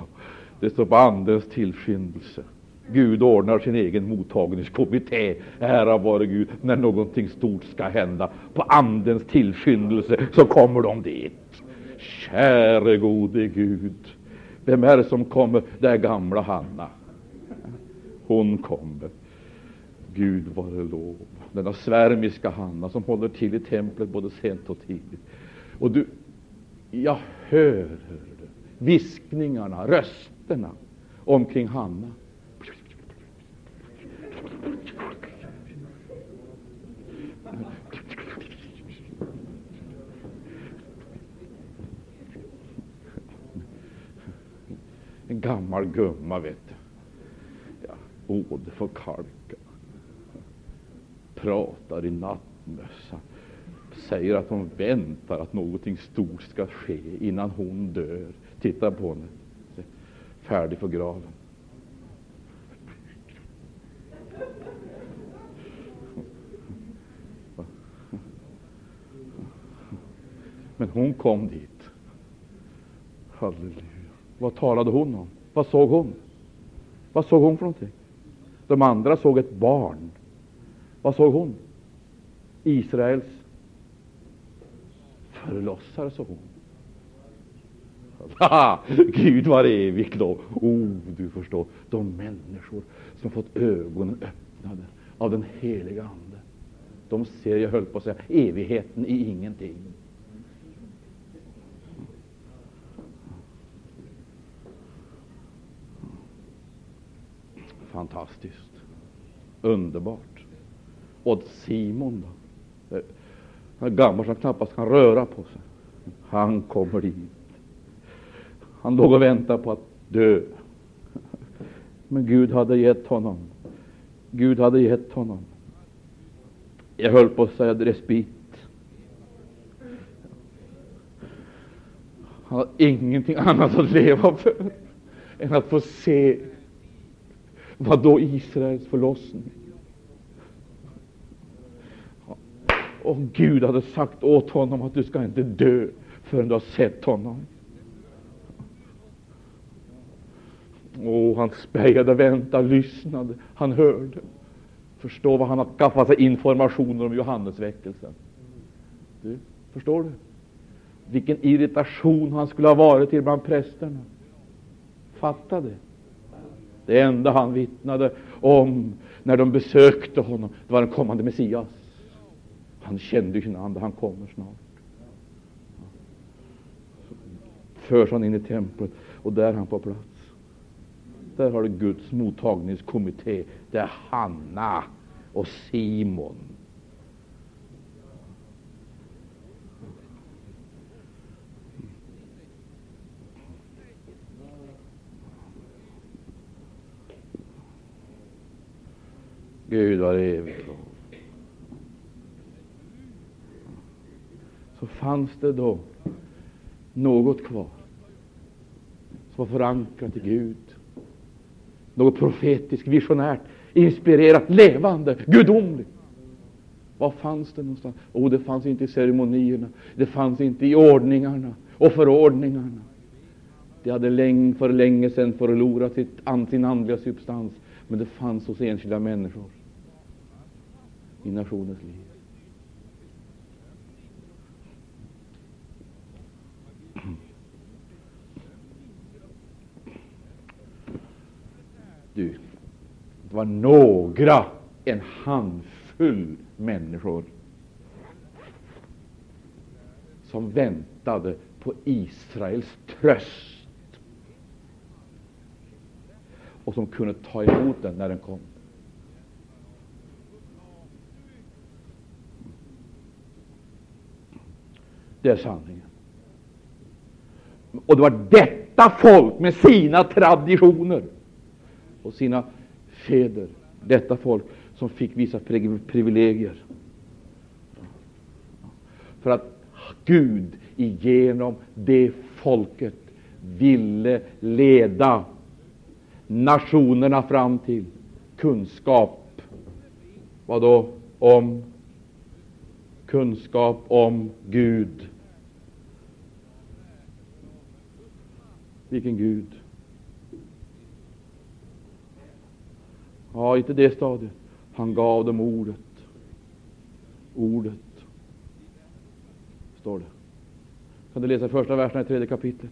Det står på Andens tillskyndelse. Gud ordnar sin egen mottagningskommitté. Ära vare Gud, när någonting stort ska hända. På Andens tillskyndelse så kommer de dit. Käre gode Gud, vem är det som kommer? Det är gamla Hanna. Hon kommer. Gud vare lov. Denna svärmiska Hanna som håller till i templet både sent och tidigt. Och du, jag hör, hör viskningarna, rösterna omkring Hanna. En gammal gumma, vet du. Ja, åder för kalka. pratar i nattmössan, säger att hon väntar att någonting stort ska ske innan hon dör. Titta på henne, färdig för graven. Men hon kom dit. Halleluja. Vad talade hon om? Vad såg hon? Vad såg hon för någonting? De andra såg ett barn. Vad såg hon? Israels förlossare, såg hon. Gud var evig då. Oh, du förstår, de människor som fått ögonen öppnade av den heliga Ande. De ser, jag höll på att säga, evigheten i ingenting. Fantastiskt. Underbart. Och Simon då? Han är gammal som knappast kan röra på sig. Han kommer dit. Han låg och väntade på att dö. Men Gud hade gett honom. Gud hade gett honom. Jag höll på att säga respit. Han har ingenting annat att leva för än att få se vad då Israels förlossning. Och Gud hade sagt åt honom att du ska inte dö förrän du har sett honom. Och han spejade, väntade, lyssnade. Han hörde. Förstå vad han har skaffat sig informationer om Johannesväckelsen. Du, förstår du? Vilken irritation han skulle ha varit till bland prästerna. Fatta det. Det enda han vittnade om när de besökte honom, det var den kommande Messias. Han kände sin ande, han kommer snart. Förs han in i templet och där är han på plats. Där har du Guds mottagningskommitté. Det är Hanna och Simon. Gud var evig Så fanns det då något kvar som var förankrat i Gud. Något profetiskt, visionärt, inspirerat, levande, gudomligt. Var fanns det någonstans? Oh, det fanns inte i ceremonierna, det fanns inte i ordningarna och förordningarna. Det hade länge, för länge sedan förlorat sitt, sin andliga substans, men det fanns hos enskilda människor i nationens liv. Du, det var några, en handfull människor som väntade på Israels tröst och som kunde ta emot den när den kom. Det är sanningen. Och det var detta folk med sina traditioner och sina fäder, detta folk som fick vissa privilegier. För att Gud igenom det folket ville leda nationerna fram till kunskap. Vad då? Om kunskap om Gud. Vilken Gud? Ja, inte det stadiet. Han gav dem ordet. Ordet, står det. Kan du läsa första versen i tredje kapitlet?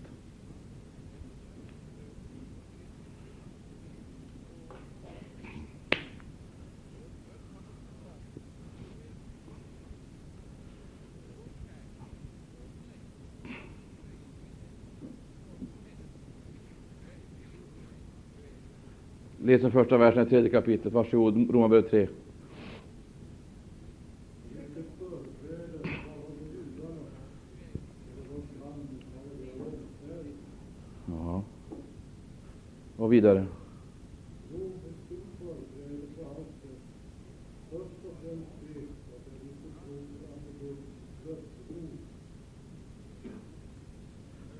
Läs den första versen i tredje kapitlet. Varsågod, Romarbrevet 3. Ja. Och vidare.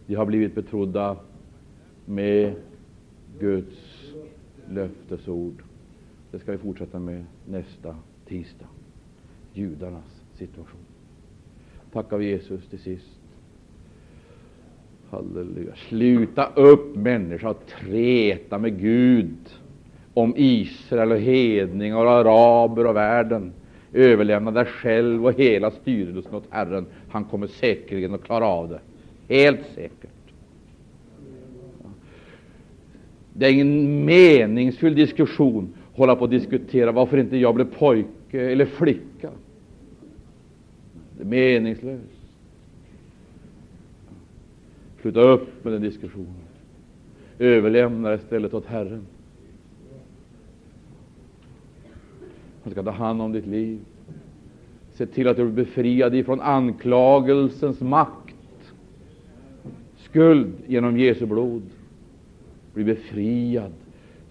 De har blivit betrodda med Guds löftesord. Det ska vi fortsätta med nästa tisdag. Judarnas situation. Tackar vi Jesus till sist. Halleluja. Sluta upp människa och träta med Gud om Israel och hedningar och araber och världen. Överlämna dig själv och hela styrelsen åt Herren. Han kommer säkerligen att klara av det. Helt säkert. Det är ingen meningsfull diskussion att hålla på och diskutera varför inte jag blev pojke eller flicka. Det är meningslöst. Sluta upp med den diskussionen. Överlämna istället åt Herren. Han ska ta hand om ditt liv. Se till att du blir befriad ifrån anklagelsens makt, skuld genom Jesu blod. Bli befriad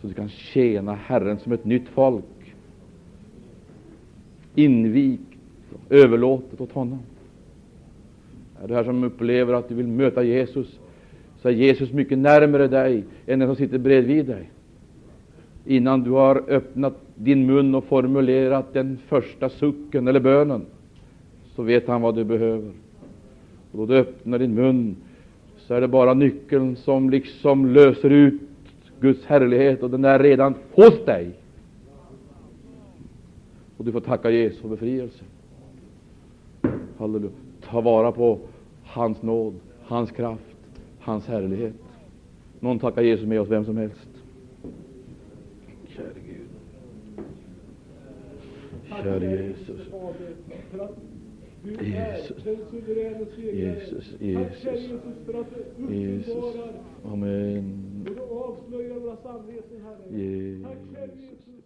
så du kan tjäna Herren som ett nytt folk. Invigt, överlåtet åt honom. Är du här som upplever att du vill möta Jesus, så är Jesus mycket närmare dig än den som sitter bredvid dig. Innan du har öppnat din mun och formulerat den första sucken eller bönen, så vet han vad du behöver. Och då du öppnar din mun, så är det bara nyckeln som liksom löser ut Guds härlighet, och den är redan hos dig. Och du får tacka Jesus för befrielse. Halleluja. Ta vara på hans nåd, hans kraft, hans härlighet. Någon tackar Jesus med oss, vem som helst. Käre Gud. Käre Jesus. Jesus. Jesus. Jesus. Jesus. Amen.
Du avslöjar våra samveten, Herre.
Jesus.
Tack själv, Jesus.